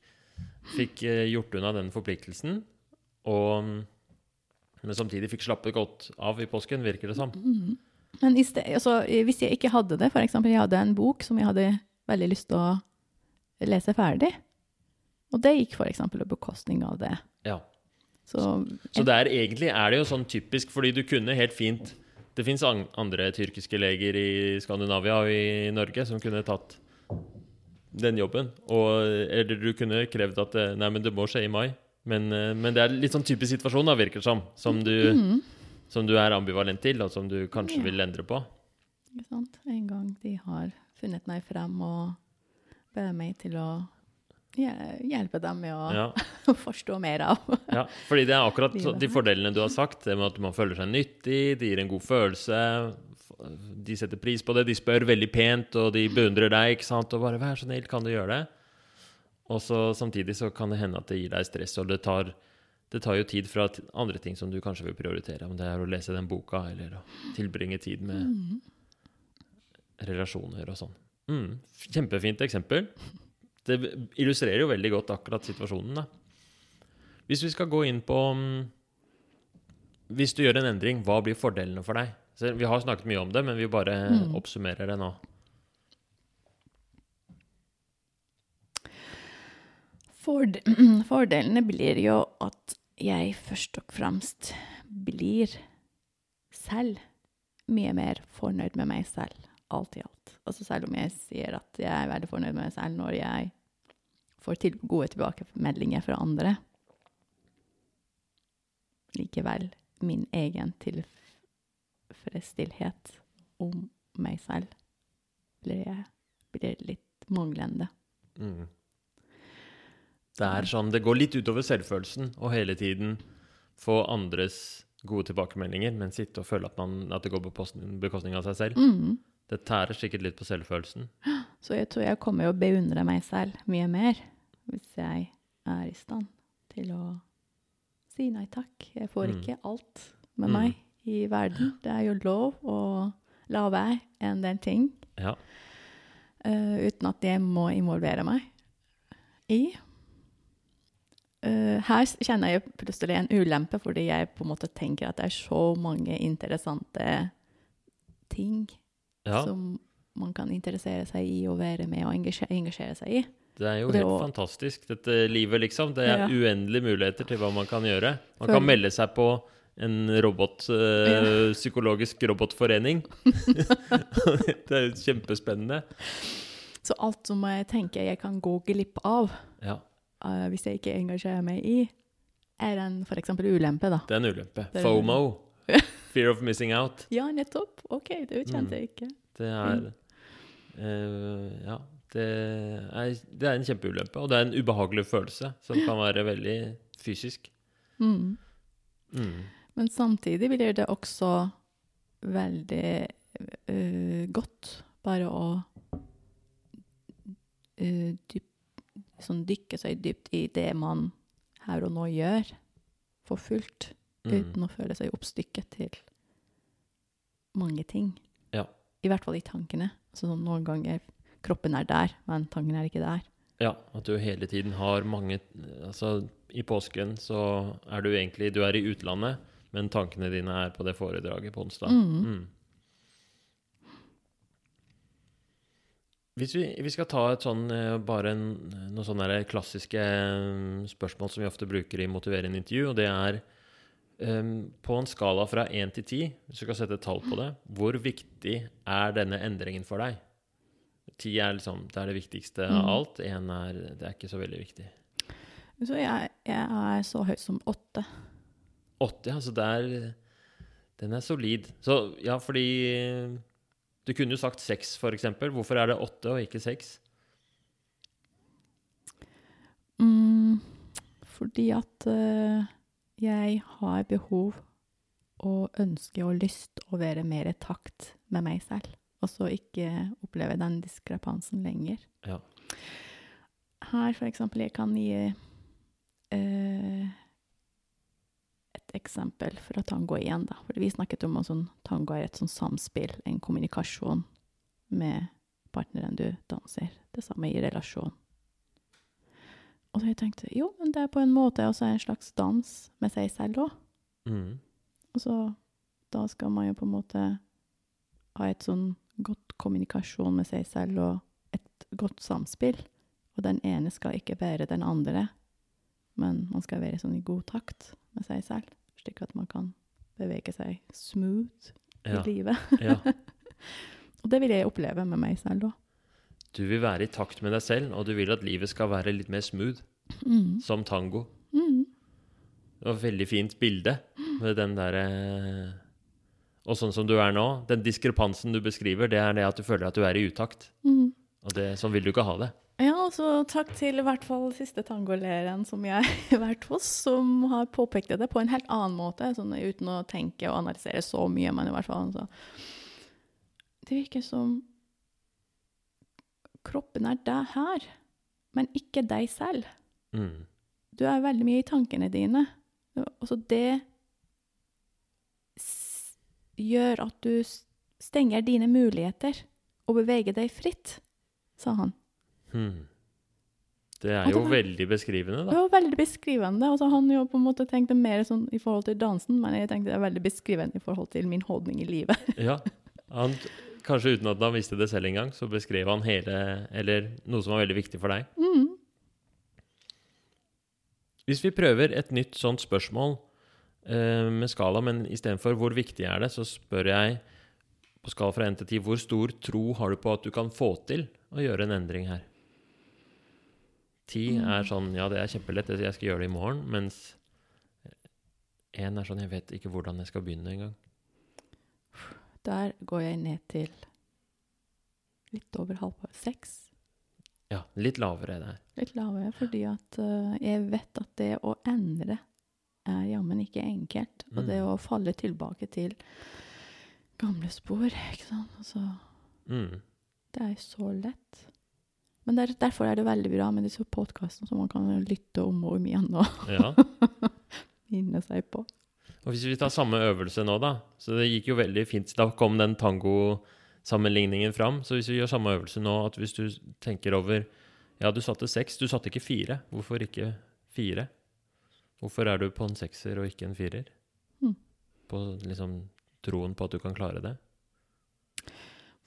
fikk eh, gjort unna den forpliktelsen. Og, men samtidig fikk slappet godt av i påsken, virker det som. Men i sted, altså, hvis jeg ikke hadde det, eksempel jeg hadde en bok som jeg hadde veldig lyst til å lese ferdig, og det gikk eksempel på bekostning av det. Ja. Så, Så det er egentlig er det jo sånn typisk, fordi du kunne helt fint Det fins andre tyrkiske leger i Skandinavia og i Norge som kunne tatt den jobben. Og, eller du kunne krevd at eh, Nei, men det må skje i mai. Men, eh, men det er litt sånn typisk situasjon, da, virker det som. Som du, mm. som du er ambivalent til, og som du kanskje Ja. vil endre på. Ikke sant? En gang de har funnet meg frem og bedt meg til å hjelpe dem med å Ja. forstå mer av. Ja, fordi det er akkurat de fordelene du har sagt, det med at man føler seg nyttig, det gir en god følelse, de setter pris på det, de spør veldig pent, og de beundrer deg, ikke sant, og bare 'vær så snill, kan du gjøre det?' Og så samtidig så kan det hende at det gir deg stress, og det tar, det tar jo tid fra andre ting som du kanskje vil prioritere, om det er å lese den boka, eller å tilbringe tid med relasjoner og sånn. Mm, kjempefint eksempel. Det illustrerer jo veldig godt akkurat situasjonen, da. Hvis vi skal gå inn på mm, Hvis du gjør en endring, hva blir fordelene for deg? Så vi har snakket mye om det, men vi bare Mm. oppsummerer det nå. Fordelene blir jo at jeg først og fremst blir selv mye mer fornøyd med meg selv, alt i alt. Altså selv om jeg sier at jeg er veldig fornøyd med meg selv når jeg får til gode tilbakemeldinger fra andre. Likevel min egen tilfredsstillhet om meg selv blir, blir litt manglende. Mm. Det er sånn, det går litt utover selvfølelsen å hele tiden få andres gode tilbakemeldinger, men sitte og føle at, man, at det går på bekostning av seg selv. Mm. Det tærer sikkert litt på selvfølelsen. Så jeg tror jeg kommer å beundre meg selv mye mer hvis jeg er i stand til å si nei takk. Jeg får Mm. ikke alt med Mm. meg i verden. Det er jo lov å la være en del ting Ja. uh, uten at jeg må involvere meg i. Uh, her kjenner jeg plutselig en ulempe, fordi jeg på en måte tenker at det er så mange interessante ting ja. som man kan interessere seg i og være med og engasjere, engasjere seg i. Det er jo det helt også... fantastisk, dette livet, liksom. Det er Ja. uendelige muligheter til hva man kan gjøre. Man kan melde seg på en robot, øh, psykologisk robotforening. det er kjempespennende. Så alt som jeg tenker jeg kan gå glipp av Ja, eh, hvis jeg ikke engasjerer meg i, er en eksempel ulempe, da. det er en ulempe. Er- FOMO. Fear of missing out. Ja, nettopp. OK, det kjente Mm. jeg ikke. Det er eh, Ja. Det er, det er en kjempeulempe, og det er en ubehagelig følelse som kan være veldig fysisk. Mm. Mm. Men samtidig blir det også veldig uh, godt bare å uh, dyp, sånn dykke seg dypt i det man her og nå gjør, for fullt, Mm. uten å føle seg oppstykket til mange ting. Ja. I hvert fall i tankene. Så noen ganger kroppen er der, men tanken er ikke der. Ja, at du hele tiden har mange Altså, i påsken så er du egentlig Du er i utlandet, men tankene dine er på det foredraget på onsdag. Mm. Mm. Hvis vi, vi skal ta et sånn eh, bare en, noen sånne klassiske eh, spørsmål som vi ofte bruker i motiverende intervju, og det er um, på en skala fra 1 til 10, hvis du skal sette et tall på det, hvor viktig er denne endringen for deg? 10 er liksom, det er det viktigste av Mm. alt. 1 er, det er ikke så veldig viktig. Så jeg, jeg er så høy som åtte. Åtte, ja. Så det er Den er solid. Så ja, fordi Du kunne jo sagt seks, for eksempel. Hvorfor er det åtte og ikke seks? Mm, fordi at uh, jeg har behov og ønske og lyst å være mer i takt med meg selv. Og så ikke oppleve den diskrepansen lenger. Ja. Her, for eksempel, jeg kan gi eh, et eksempel fra tango igjen, da. For vi snakket om at sånn, tango er et sånn samspill, en kommunikasjon med partneren du danser. Det samme i relasjon. Og så jeg tenkte jo, men det er på en måte også en slags dans med seg selv òg. Mm. Og så da skal man jo på en måte ha et sånn godt kommunikasjon med seg selv og et godt samspill. Og den ene skal ikke være den andre, men man skal være sånn i god takt med seg selv, slik at man kan bevege seg smooth Ja. i livet. ja. Og det vil jeg oppleve med meg selv òg. Du vil være i takt med deg selv, og du vil at livet skal være litt mer smooth, Mm. som tango. Mm. Det var et veldig fint bilde med den derre Og sånn som du er nå, den diskrepansen du beskriver, det er det at du føler at du er i utakt. Mm. Og det, sånn vil du ikke ha det. Ja, altså takk til i hvert fall siste tangolæreren som jeg har vært hos, som har påpekt det på en helt annen måte, sånn uten å tenke og analysere så mye, men i hvert fall så. Det virker som kroppen er deg her, men ikke deg selv. Mm. Du er veldig mye i tankene dine. Altså det s- gjør at du stenger dine muligheter og beveger deg fritt, sa han. Hmm. Det er jo det veldig beskrivende, Det da. var veldig beskrivende. Altså, han jo på en måte tenkte mer sånn i forhold til dansen, men jeg tenkte det er veldig beskrivende i forhold til min holdning i livet. Ja. Han, kanskje uten at han visste det selv engang, så beskrev han hele Eller noe som var veldig viktig for deg. Mm. Hvis vi prøver et nytt sånt spørsmål med skala, men istedenfor hvor viktig er det, så spør jeg på skala fra 1 til 10 hvor stor tro har du på at du kan få til å gjøre en endring her? 10 er sånn ja, det er kjempelett, jeg skal gjøre det i morgen, mens 1 er sånn jeg vet ikke hvordan jeg skal begynne engang. Der går jeg ned til litt over halvpart. Seks. Ja, litt lavere der. Litt lavere, fordi at eh, jeg vet at det å endre er jammen ikke enkelt. Og det Mm. å falle tilbake til gamle spor, ikke sant. Altså, Mm. det er så lett. Men der, derfor er det veldig bra med disse podkastene, så man kan lytte om og om igjen og Ja. minne seg på. Og hvis vi tar samme øvelse nå, da Så det gikk jo veldig fint. Da kom den tangosammenligningen fram. Så hvis vi gjør samme øvelse nå, at hvis du tenker over Ja, du satte seks, du satte ikke fire. Hvorfor ikke fire? Hvorfor er du på en sekser og ikke en firer? Mm. På liksom troen på at du kan klare det?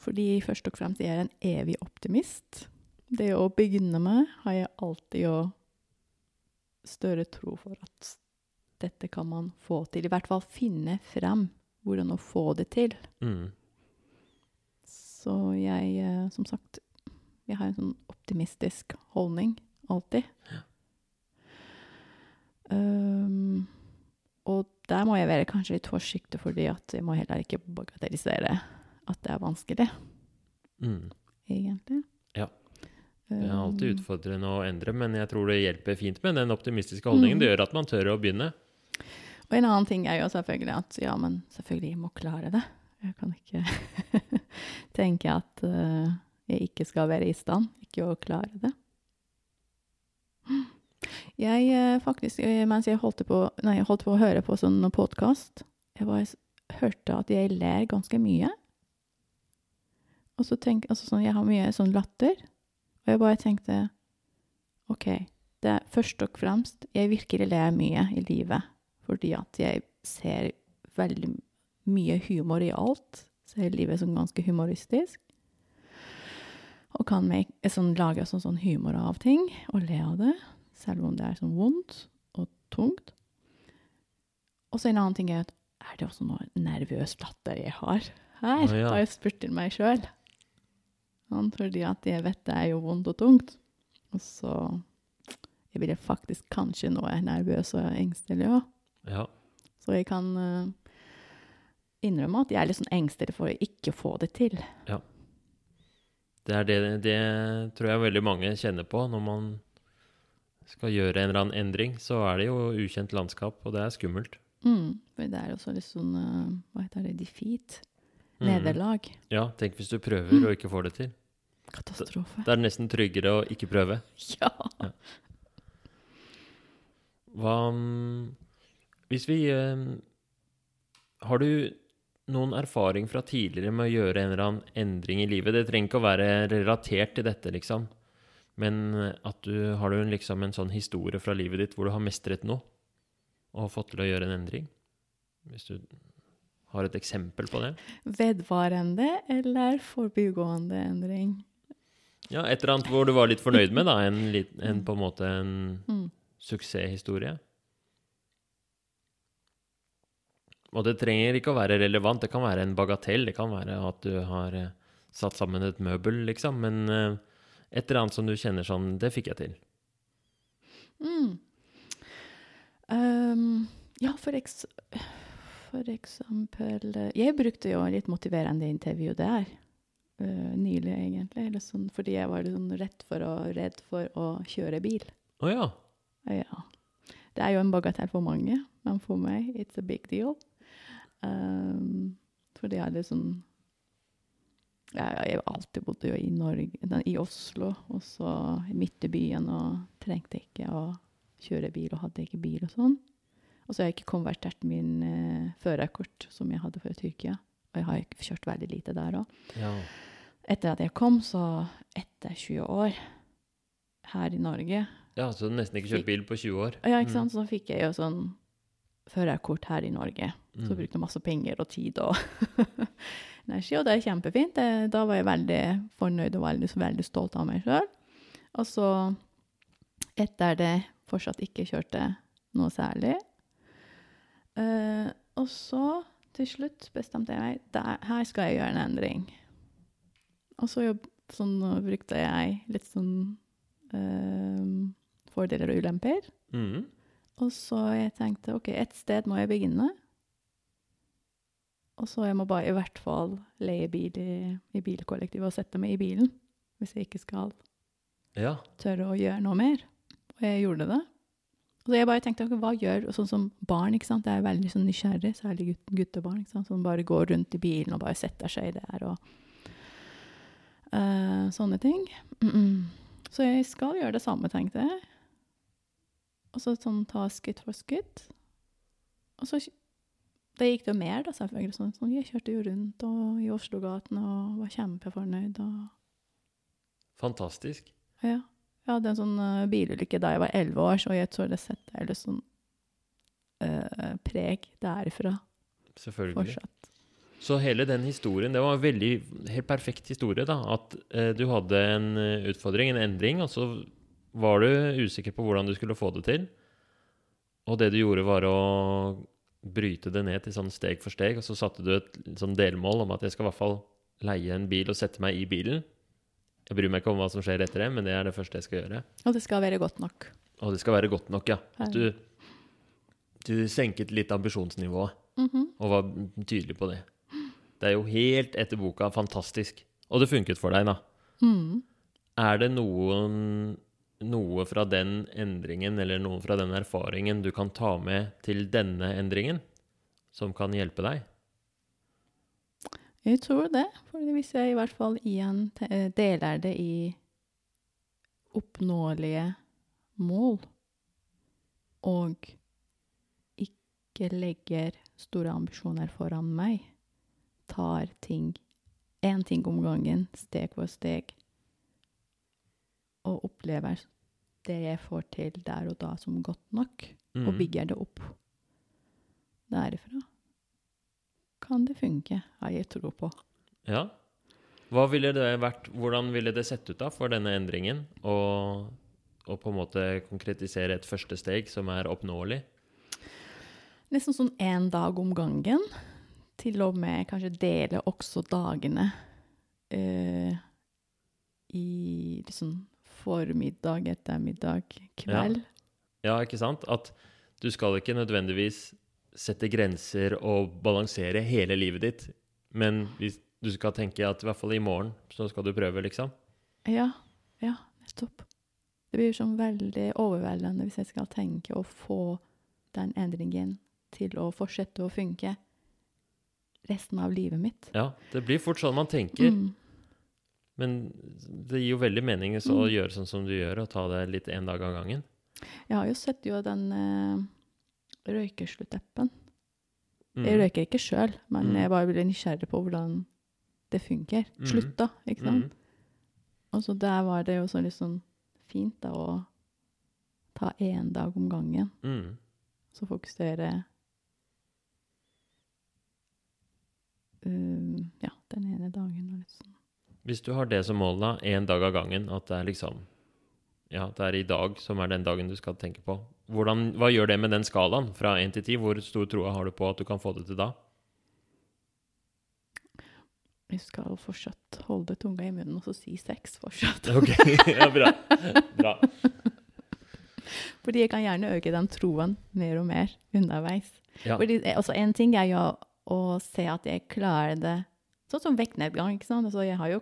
Fordi først og fremst jeg er en evig optimist. Det å begynne med har jeg alltid jo større tro for at dette kan man få til. I hvert fall finne frem hvordan å få det til. Mm. Så jeg, eh, som sagt, jeg har en sånn optimistisk holdning alltid. Um, og der må jeg være kanskje litt forsiktig, fordi at jeg må heller ikke bagatellisere at det er vanskelig, Mm. egentlig. Ja. Det er alltid Um, utfordrende å endre, men jeg tror det hjelper fint med den optimistiske holdningen. Mm. Det gjør at man tør å begynne. Og en annen ting er jo selvfølgelig at ja, men selvfølgelig jeg må klare det. Jeg kan ikke tenke at uh, jeg ikke skal være i stand, ikke å klare det. Jeg eh, faktisk, eh, mens jeg holdt på, nei, jeg holdt på å høre på sånn podkast, jeg bare hørte at jeg ler ganske mye. Og så tenk, altså sånn, jeg har mye sånn latter, og jeg bare tenkte OK, det er først og fremst Jeg virkelig ler mye i livet fordi at jeg ser veldig mye humor i alt. Ser livet som ganske humoristisk. Og kan make, sånn, lage sånn, sånn humor av ting og le av det, selv om det er sånn vondt og tungt. Og så en annen ting er at er det også noe nervøs latter jeg har her? Å, ja. Har jeg spurt til meg sjøl. Fordi at jeg vet det er jo vondt og tungt. Og så jeg blir faktisk kanskje nå er nervøs og engstelig òg. Ja. Så jeg kan eh, innrømme at jeg er litt sånn engstelig for å ikke få det til. Det er det, det tror jeg veldig mange kjenner på når man skal gjøre en eller annen endring. Så er det jo ukjent landskap, og det er skummelt. Mm, for det er også litt sånn eh, Hva heter det? Defeat? Nederlag. Mm. Ja, tenk hvis du prøver og ikke får det til. Katastrofe. Det er nesten tryggere å ikke prøve. Ja. Hva mm, Hvis vi eh, Har du noen erfaring fra tidligere med å gjøre en eller annen endring i livet? Det trenger ikke å være relatert til dette, liksom. Men at du har du liksom en sånn historie fra livet ditt hvor du har mestret noe og fått til å gjøre en endring? Hvis du har et eksempel på det? Vedvarende eller forbigående endring? Ja, et eller annet hvor du var litt fornøyd med, da. En, en på en måte en Mm. suksesshistorie. Og det trenger ikke å være relevant, det kan være en bagatell. Det kan være at du har eh, satt sammen et møbel, liksom. Men eh, et eller annet som du kjenner sånn Det fikk jeg til. Mm. Um, ja, for, eks for eksempel eh, Jeg brukte jo litt motiverende intervju der. Uh, nylig, egentlig. Eller sånn, fordi jeg var sånn rett for å, redd for å kjøre bil. Å ja. Ja. Det er jo en bagatell for mange, men for meg it's a big deal. Um, fordi jeg litt sånn ja, Jeg har alltid bodd jo i Norge, i Oslo, og så midt i byen, og trengte ikke å kjøre bil, og hadde ikke bil og sånn. Og så har jeg ikke konvertert min uh, førerkort som jeg hadde fra Tyrkia. Og jeg har ikke kjørt veldig lite der òg. ja. Etter at jeg kom, så etter 20 år her i Norge Ja, så du nesten ikke kjørt bil på 20 år? Ja, ikke sant? Så fikk jeg jo sånn førerkort her i Norge. Så Mm. brukte jeg masse penger og tid og energi, og det er kjempefint. Det, da var jeg veldig fornøyd og veldig, veldig stolt av meg sjøl. Og så, etter det, fortsatt ikke kjørte noe særlig. Uh, og så, til slutt, bestemte jeg meg der, her skal jeg gjøre en endring. Og så jobb, sånn, brukte jeg litt sånn uh, fordeler og ulemper. Mm. Og så jeg tenkte ok, et sted må jeg begynne. Og så jeg må bare i hvert fall leie bil i, i bilkollektivet og sette meg i bilen. Hvis jeg ikke skal Ja. tørre å gjøre noe mer. Og jeg gjorde det. Og så jeg bare tenkte, hva gjør Sånn som barn, ikke sant. Det er veldig sånn nysgjerrig, særlig gutt, guttebarn, ikke sant. Som bare går rundt i bilen og bare setter seg der og uh, sånne ting. Mm -mm. Så jeg skal gjøre det samme, tenkte jeg. Og så sånn ta skritt for skritt. Og så det gikk det jo mer, da, selvfølgelig. Sånn, sånn, jeg kjørte jo rundt og, i Oslo-gatene og var kjempefornøyd. Og Fantastisk. ja. Jeg hadde en sånn uh, bilulykke da jeg var elleve år, så jeg tror det setter eller sånn uh, preg derifra Selvfølgelig. fortsatt. Så hele den historien, det var en veldig helt perfekt historie, da. At uh, du hadde en utfordring, en endring, og så var du usikker på hvordan du skulle få det til. Og det du gjorde, var å bryte det ned til sånn steg for steg, og så satte du et sånn delmål om at jeg skal i hvert fall leie en bil og sette meg i bilen. Jeg bryr meg ikke om hva som skjer etter det, men det er det første jeg skal gjøre. Og det skal være godt nok. Og det skal være godt nok, ja. At du, du senket litt ambisjonsnivået Mhm. og var tydelig på det. Det er jo helt etter boka fantastisk. Og det funket for deg, da. Mm. Er det noen, noe fra den endringen eller noe fra den erfaringen du kan ta med til denne endringen, som kan hjelpe deg? Jeg tror det, for hvis jeg i hvert fall igjen eh, deler det i oppnåelige mål, og ikke legger store ambisjoner foran meg, tar ting én ting om gangen, steg for steg, og opplever det jeg får til der og da som godt nok, og Mm. bygger det opp derifra, kan det funke, har jeg tro på. Ja. Hva ville det vært, hvordan ville det sett ut da for denne endringen? Og, og på en måte konkretisere et første steg som er oppnåelig? Nesten sånn én dag om gangen. Til og med kanskje dele også dagene uh, i liksom formiddag, ettermiddag, kveld. Ja, ikke sant? At du skal ikke nødvendigvis sette grenser og balansere hele livet ditt, men hvis du skal tenke at i hvert fall i morgen så skal du prøve, liksom. Ja, ja, nettopp. Det blir sånn veldig overveldende hvis jeg skal tenke å få den endringen til å fortsette å funke resten av livet mitt. Ja, det blir fort sånn man tenker, Mm. Men det gir jo veldig mening å Mm. gjøre sånn som du gjør, og ta det litt en dag av gangen. Jeg har jo sett jo den uh, røykesluttappen. Mm. Jeg røyker ikke sjøl, men Mm. jeg bare blir nysgjerrig på hvordan det funker. Mm. Slutt, da. Ikke sant? Mm. Og så der var det jo så litt sånn fint da å ta én dag om gangen. Mm. Så fokusere um, Ja, den ene dagen og litt sånn. Hvis du har det som mål, da, én dag av gangen, at det er liksom Ja, det er i dag som er den dagen du skal tenke på. Hvordan, hva gjør det med den skalaen fra én til ti? Hvor stor troa har du på at du kan få det til da? Vi skal fortsatt holde tunga i munnen og så si sex fortsatt. Ok, ja, bra. bra. Fordi jeg kan gjerne øke den troen mer og mer underveis. Ja. Fordi, eh, altså, en ting er jo å se at jeg klarer det Sånn som vektnedgang, ikke sant. Altså, jeg har jo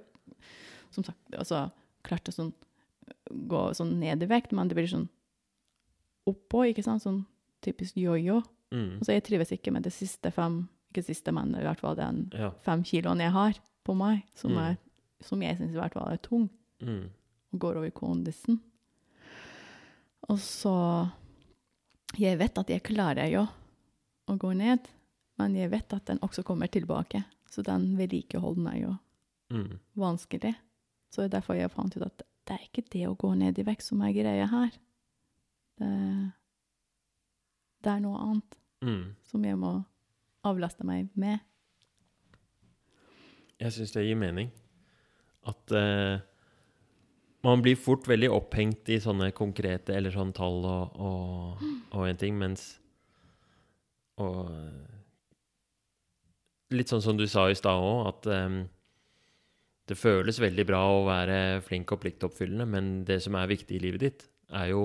som sagt altså, klart å sånn, gå sånn ned i vekt, men det blir sånn oppå, ikke sant. Sånn typisk jojo. Mm. Så jeg trives ikke med det siste fem, ikke siste, men i hvert fall den Ja. fem kiloen jeg har på meg, som, Mm. er, som jeg syns i hvert fall er tung, Mm. og går over kondisen. Og så Jeg vet at jeg klarer jo å gå ned, men jeg vet at den også kommer tilbake. Så den vedlikeholden er jo Mm. vanskelig. Så det er derfor jeg fant ut at det er ikke det å gå ned i vekt som er greia her. Det, det er noe annet Mm. som jeg må avlaste meg med. Jeg syns det gir mening. At uh, man blir fort veldig opphengt i sånne konkrete eller sånne tall og, og, og en ting, mens Og litt sånn som du sa i stad òg, at eh, det føles veldig bra å være flink og pliktoppfyllende, men det som er viktig i livet ditt, er jo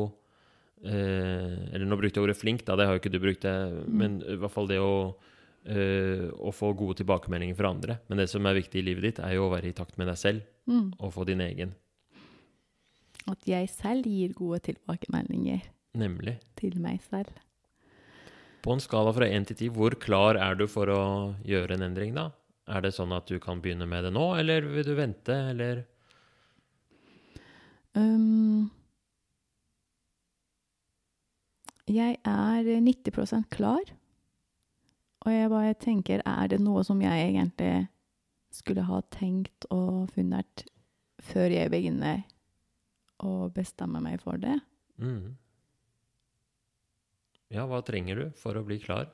eh, Eller nå brukte jeg ordet flink, da, det har jo ikke du brukt, det, men i hvert fall det å eh, å få gode tilbakemeldinger fra andre. Men det som er viktig i livet ditt, er jo å være i takt med deg selv Mm. og få din egen. At jeg selv gir gode tilbakemeldinger Nemlig. til meg selv. På en skala fra 1 til 10, hvor klar er du for å gjøre en endring, da? Er det sånn at du kan begynne med det nå, eller vil du vente, eller Um, jeg er 90% klar. Og jeg bare tenker, er det noe som jeg egentlig skulle ha tenkt og funnet før jeg begynner å bestemme meg for det? mm. Ja, hva trenger du for å bli klar?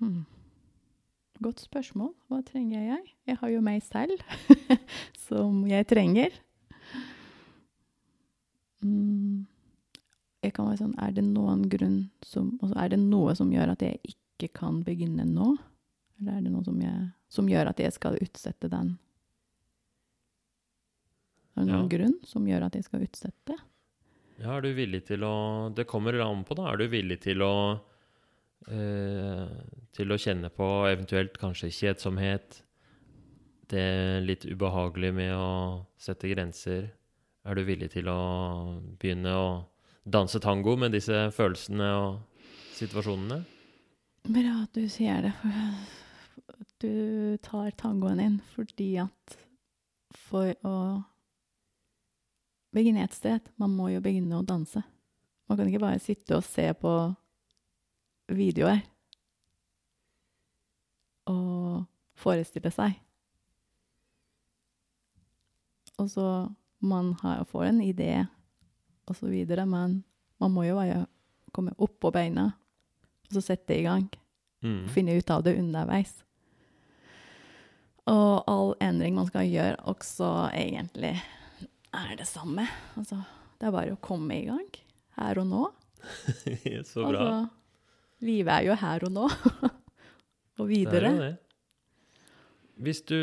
Hmm. Godt spørsmål. Hva trenger jeg? Jeg har jo meg selv, som jeg trenger. Mm. Jeg kan være sånn, Er det noen grunn som altså Er det noe som gjør at jeg ikke kan begynne nå? Eller er det noe som, jeg, som gjør at jeg skal utsette den? Er det noen Ja. grunn som gjør at jeg skal utsette? Ja, er du villig til å Det kommer an på, da. Er du villig til å Til å kjenne på eventuelt kanskje kjedsomhet? Det litt ubehagelige med å sette grenser? Er du villig til å begynne å danse tango med disse følelsene og situasjonene? Bra at du sier det, for du tar tangoen inn fordi at for å begynne et sted, man må jo begynne å danse. Man kan ikke bare sitte og se på videoer og forestille seg. Og så man har, får en idé og så videre, men man må jo bare komme opp på beina og så sette i gang. Mm. Finne ut av det underveis. Og all endring man skal gjøre, også egentlig er det samme. Altså, det er bare å komme i gang. Her og nå. Så bra. Altså, livet er jo her og nå. og Det er videre. jo det. Hvis du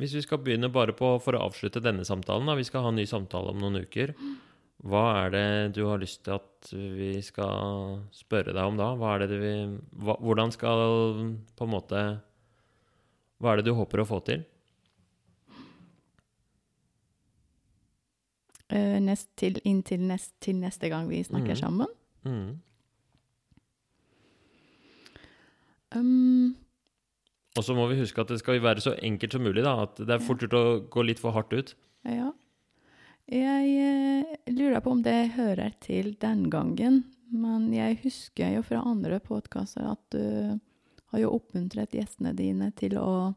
Hvis vi skal begynne bare på for å avslutte denne samtalen, da. Vi skal ha en ny samtale om noen uker. Hva er det du har lyst til at vi skal spørre deg om da? Vil, hva, hvordan skal på en måte Hva er det du håper å få til? Eh, nest til, inntil nest, til neste gang vi snakker mm. sammen. Mm. Um, Og så må vi huske at det skal være så enkelt som mulig. da, At det er fort gjort å gå litt for hardt ut. Ja. Jeg eh, lurer på om det hører til den gangen, men jeg husker jo fra andre podkaster at du har jo oppmuntret gjestene dine til å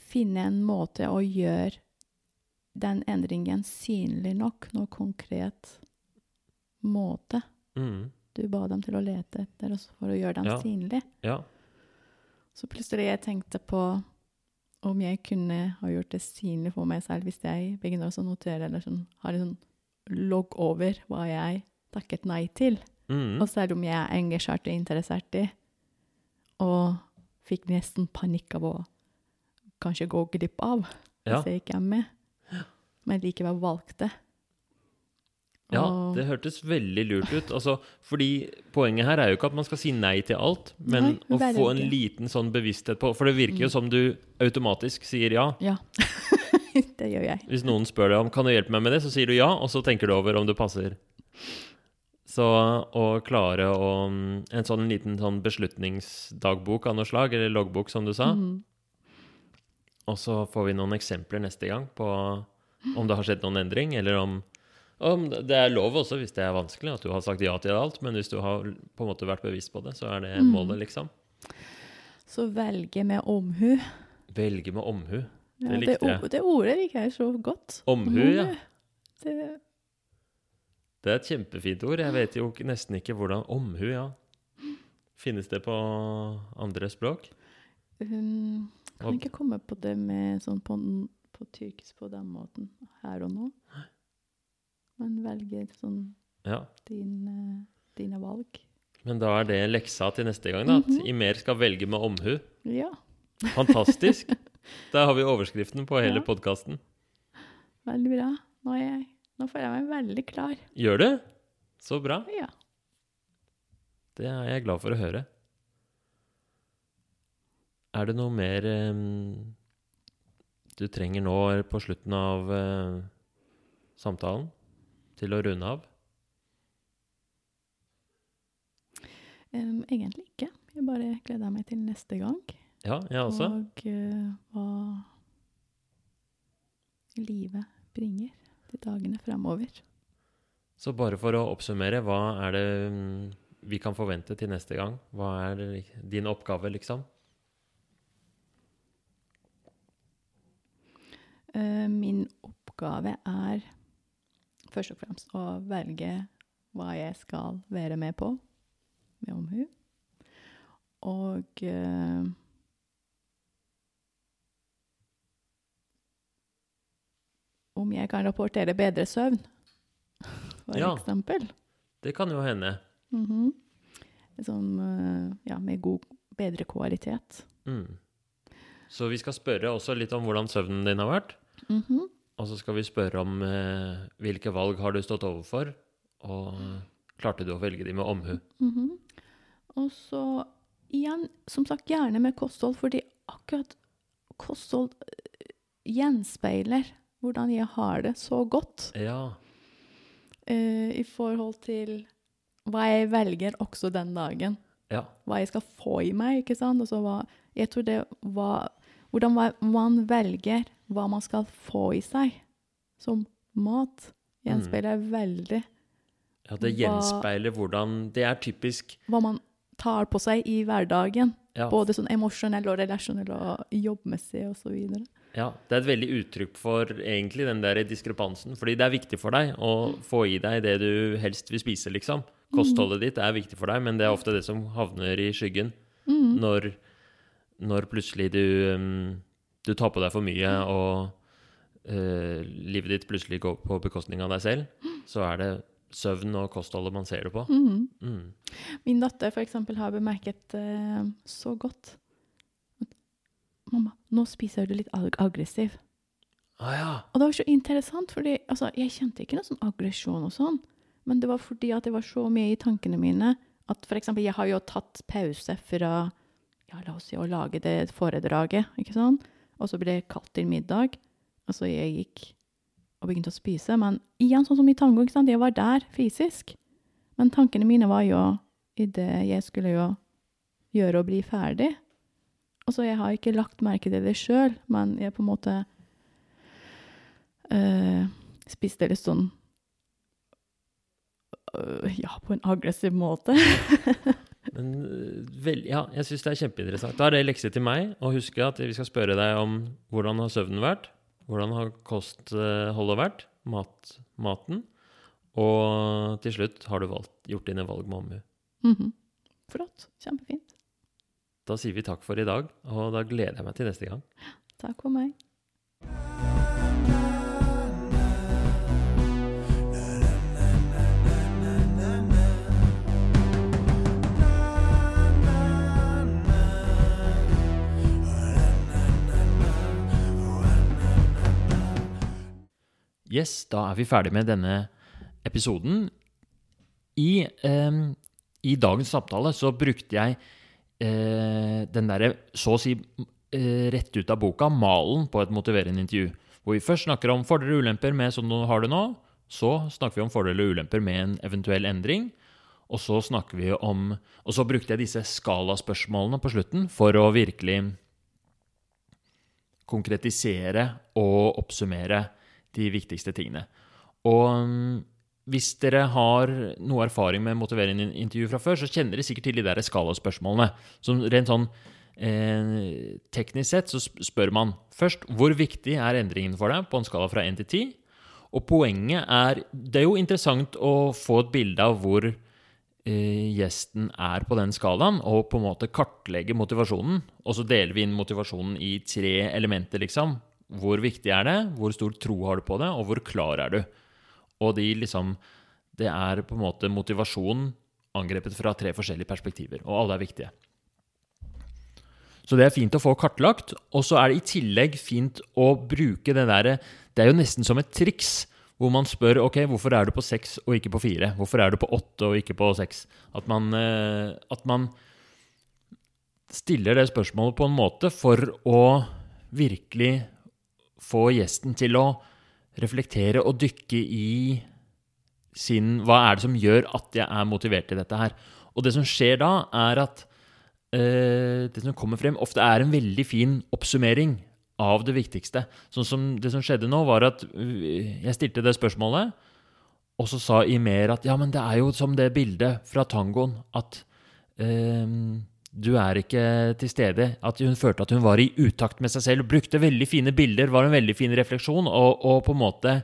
finne en måte å gjøre den endringen synlig nok, noe konkret måte. Mm. Du ba dem til å lete etter oss for å gjøre dem Ja. synlig. Ja. Så plutselig jeg tenkte på om jeg kunne ha gjort det synlig for meg selv hvis jeg begynner å notere eller sånn, har en sånn logg over hva jeg takket nei til. Mm. Og selv om jeg er engasjert og interessert i, og fikk nesten panikk av å kanskje gå glipp av Ja. hvis jeg ikke er med, men likevel valgte Ja, det hørtes veldig lurt ut. Altså, fordi poenget her er jo ikke at man skal si nei til alt, men Nei, å få en liten sånn bevissthet på For det virker jo som du automatisk sier ja. Ja. det gjør jeg. Hvis noen spør deg om kan du hjelpe meg med det, så sier du ja, og så tenker du over om det passer. Så å klare å En sånn liten sånn beslutningsdagbok av noe slag, eller loggbok, som du sa. Mm. Og så får vi noen eksempler neste gang på om det har skjedd noen endring, eller om, om Det er lov også, hvis det er vanskelig, at du har sagt ja til alt, men hvis du har på en måte vært bevisst på det, så er det Mm. målet, liksom. Så velge med omhu. Velge med omhu. Ja, Det likte jeg. Det ordet liker jeg så godt. Omhu, ja. Det, Det er et kjempefint ord. Jeg vet jo nesten ikke hvordan Omhu, ja. Finnes det på andre språk? um, kan ikke komme på det med sånn på, på tyrkisk på den måten her og nå. Men velge sånn Ja. din, eh, dine valg. Men da er det leksa til neste gang, da. At Mhm. Imer skal velge med omhu. Ja, Fantastisk. Der har vi overskriften på hele Ja. podkasten. veldig bra. Nå, jeg, nå føler jeg meg veldig klar. Gjør du? Så bra. Ja. Det er jeg glad for å høre. Er det noe mer um, du trenger nå på slutten av uh, samtalen til å runde av? Um, egentlig ikke. Jeg bare gleder meg til neste gang. Ja, jeg også. Og uh, hva livet bringer de dagene fremover. Så bare for å oppsummere, hva er det mm, vi kan forvente til neste gang? Hva er din oppgave, liksom? Uh, min oppgave er først og fremst å velge hva jeg skal være med på med omhu. Og uh, om jeg kan rapportere bedre søvn, for Ja. eksempel. Det kan jo hende. Mhm. Som, eh, ja, med god, bedre kvalitet. Mm. Så vi skal spørre også litt om hvordan søvnen din har vært. Mhm. Og så skal vi spørre om eh, hvilke valg har du stått overfor, og klarte du å velge de med omhu? Mhm. Og så igjen, som sagt, gjerne med kosthold, fordi akkurat kosthold eh, gjenspeiler hvordan jeg har det så godt Ja. eh, i forhold til hva jeg velger også den dagen. Ja. Hva jeg skal få i meg, ikke sant? Og så hva, jeg tror det var Hvordan man velger hva man skal få i seg som mat, gjenspeiler veldig ja, det gjenspeiler hvordan Det er typisk hva man tar på seg i hverdagen. ja, Både sånn emosjonell og relasjonell og jobbmessig videre. ja, det er et veldig uttrykk for egentlig den der diskrepansen. Fordi det er viktig for deg å få i deg det du helst vil spise, liksom. Kostholdet ditt er viktig for deg, men det er ofte det som havner i skyggen Mm. når, når plutselig du, um, du tar på deg for mye, og uh, livet ditt plutselig går på bekostning av deg selv, så er det søvn og kostholdet man ser det på. Mm. Mm. Min datter for eksempel har bemerket uh, så godt at Mamma, nå spiser du litt ag- aggressiv. Ah, ja. Og det var så interessant, for altså, jeg kjente ikke noe sånn aggresjon og sånn, men det var fordi at det var så mye i tankene mine at eksempel, jeg har jo tatt pause fra ja, la oss si å lage det foredraget, ikke sant? Og så ble det kalt til middag. Altså, jeg gikk og begynte å spise, men igjen sånn som i tango, ikke sant? Jeg var der fysisk. Men tankene mine var jo i det jeg skulle jo gjøre og bli ferdig. Og så jeg har ikke lagt merke til det sjøl, men jeg på en måte øh, spiste litt sånn øh, Ja, på en aggressiv måte. Men øh, vel, ja, jeg syns det er kjempeinteressant. Da er det lekse til meg å huske at vi skal spørre deg om hvordan har søvnen vært, hvordan har kostholdet vært, mat, maten, og til slutt har du valgt, gjort dine valg med omhu. Mhm. Flott. Kjempefint. Da sier vi takk for i dag, og da gleder jeg meg til neste gang. Takk for meg. Yes, da er vi ferdig med denne episoden i, eh, I dagens samtale så brukte jeg eh, den derre så å si eh, rett ut av boka, malen på et motiverende intervju. Hvor vi først snakker om fordeler og ulemper med sånn du har det nå. Så snakker vi om fordeler og ulemper med en eventuell endring. Og så snakker vi om Og så brukte jeg disse skalaspørsmålene på slutten for å virkelig konkretisere og oppsummere de viktigste tingene. Og mm, hvis dere har noe erfaring med motiverende intervju fra før, så kjenner dere sikkert til de der skalaspørsmålene. Som rent sånn eh, teknisk sett så spør man først hvor viktig er endringen for deg på en skala fra 1 til 10. Og poenget er Det er jo interessant å få et bilde av hvor eh, gjesten er på den skalaen, og på en måte kartlegge motivasjonen. Og så deler vi inn motivasjonen i tre elementer, liksom. Hvor viktig er det? Hvor stor tro har du på det? Og hvor klar er du? Og de liksom Det er på en måte motivasjon angrepet fra tre forskjellige perspektiver, og alle er viktige. Så det er fint å få kartlagt. Og så er det i tillegg fint å bruke det derre Det er jo nesten som et triks hvor man spør ok, hvorfor er du på seks og ikke på fire? Hvorfor er du på åtte og ikke på seks? At man, eh, at man stiller det spørsmålet på en måte for å virkelig få gjesten til å reflektere og dykke i sin Hva er det som gjør at jeg er motivert til dette her? Og det som skjer da, er at eh, det som kommer frem, ofte er en veldig fin oppsummering av det viktigste. Sånn som det som skjedde nå, var at øh, jeg stilte det spørsmålet, og så sa Imer at ja, men det er jo som det bildet fra tangoen, at eh, du er ikke til stede. At hun følte at hun var i utakt med seg selv. Brukte veldig fine bilder, var en veldig fin refleksjon, og, og på en måte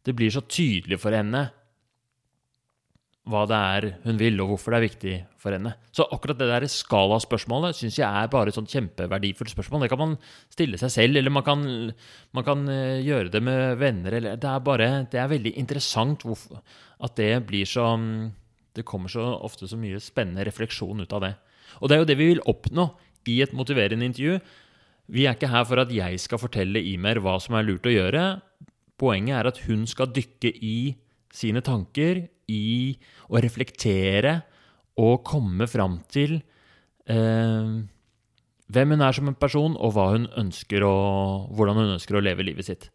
Det blir så tydelig for henne hva det er hun vil, og hvorfor det er viktig for henne. Så akkurat det der skalaspørsmålet syns jeg er bare et sånt kjempeverdifullt spørsmål. Det kan man stille seg selv, eller man kan, man kan eh, gjøre det med venner. Eller, det er bare Det er veldig interessant hvorfor, at det blir så Det kommer så ofte så mye spennende refleksjon ut av det. Og det er jo det vi vil oppnå i et motiverende intervju. Vi er ikke her for at jeg skal fortelle Imer hva som er lurt å gjøre. Poenget er at hun skal dykke i sine tanker, i å reflektere og komme fram til eh, hvem hun er som en person, og hun å, hvordan hun ønsker å leve livet sitt.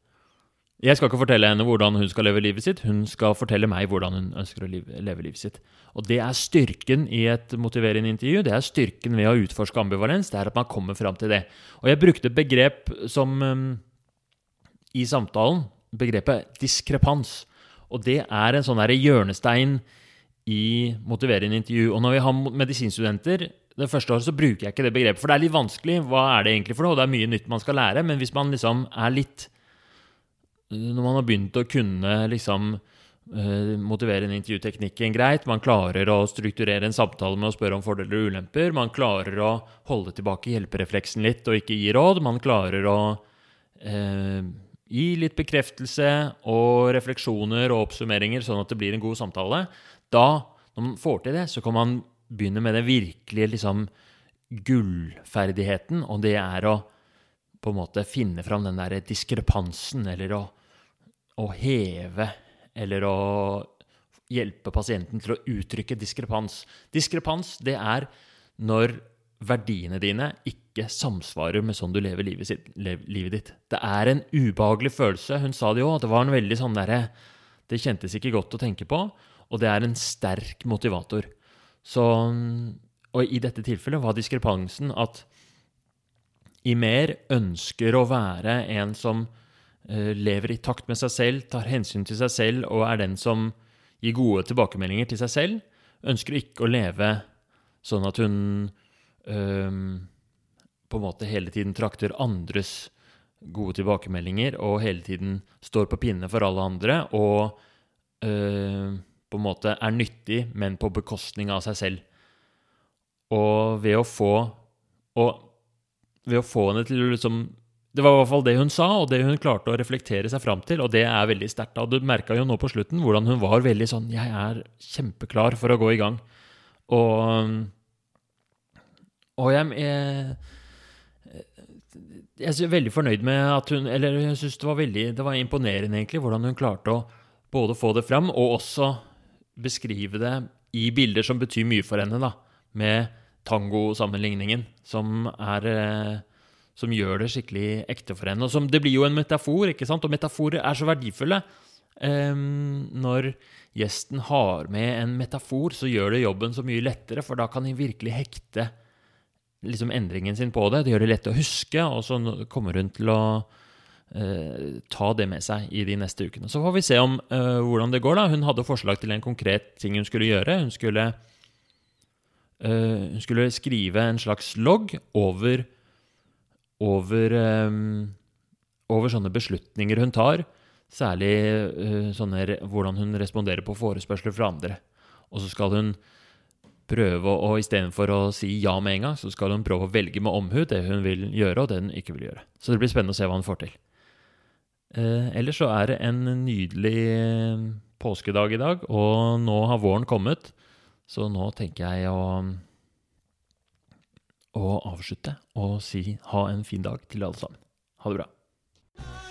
Jeg skal ikke fortelle henne hvordan hun skal leve livet sitt, hun skal fortelle meg hvordan hun ønsker å leve livet sitt. Og det er styrken i et motiverende intervju, det er styrken ved å utforske ambivalens, det er at man kommer fram til det. Og jeg brukte begrep som um, i samtalen, begrepet diskrepans. Og det er en sånn hjørnestein i motiverende intervju. Og når vi har medisinstudenter det første året så bruker jeg ikke det begrepet, for det er litt vanskelig. Hva er det egentlig for noe? Det er mye nytt man skal lære. Men hvis man liksom er litt Når man har begynt å kunne liksom uh, motivere en intervjuteknikken greit, man klarer å strukturere en samtale med å spørre om fordeler og ulemper, man klarer å holde tilbake hjelperefleksen litt og ikke gi råd, man klarer å uh, Gi litt bekreftelse og refleksjoner og oppsummeringer, sånn at det blir en god samtale. Da, når man får til det, så kan man begynne med den virkelige liksom, gullferdigheten, og det er å på en måte finne fram den der diskrepansen, eller å, å heve, eller å hjelpe pasienten til å uttrykke diskrepans. Diskrepans, det er når verdiene dine ikke samsvarer med sånn du lever livet, sitt, livet, ditt. Det er en ubehagelig følelse. Hun sa det jo, det var en veldig sånn derre Det kjentes ikke godt å tenke på, og det er en sterk motivator. Så Og i dette tilfellet var diskrepansen at Imer ønsker å være en som uh, lever i takt med seg selv, tar hensyn til seg selv og er den som gir gode tilbakemeldinger til seg selv. Ønsker ikke å leve sånn at hun um, på en måte hele tiden trakter andres gode tilbakemeldinger og hele tiden står på pinne for alle andre og uh, på en måte er nyttig, men på bekostning av seg selv. Og ved å få og ved å få henne til liksom Det var i hvert fall det hun sa, og det hun klarte å reflektere seg fram til, og det er veldig sterkt. Du merka jo nå på slutten hvordan hun var veldig sånn Jeg er kjempeklar for å gå i gang. Og og jeg, jeg, jeg er veldig fornøyd med at hun Eller jeg syns det var veldig Det var imponerende, egentlig, hvordan hun klarte å både få det fram og også beskrive det i bilder som betyr mye for henne, da. Med tangosammenligningen, som er eh, Som gjør det skikkelig ekte for henne. Og som, det blir jo en metafor, ikke sant? Og metaforer er så verdifulle. Um, når gjesten har med en metafor, så gjør det jobben så mye lettere, for da kan de virkelig hekte liksom endringen sin på det. Det gjør det lett å huske, og så kommer hun til å uh, ta det med seg i de neste ukene. Så får vi se om uh, hvordan det går. da. Hun hadde forslag til en konkret ting hun skulle gjøre. Hun skulle, hun skulle skrive en slags logg over, over, um, over sånne beslutninger hun tar Særlig uh, sånne, hvordan hun responderer på forespørsler fra andre. Og så skal hun prøve å, istedenfor å si ja med en gang, så skal hun prøve å velge med omhu det hun vil gjøre, og det hun ikke vil gjøre. Så det blir spennende å se hva hun får til. Eh, ellers så er det en nydelig eh, påskedag i dag, og nå har våren kommet. Så nå tenker jeg å, å avslutte og si ha en fin dag til alle sammen. Ha det bra.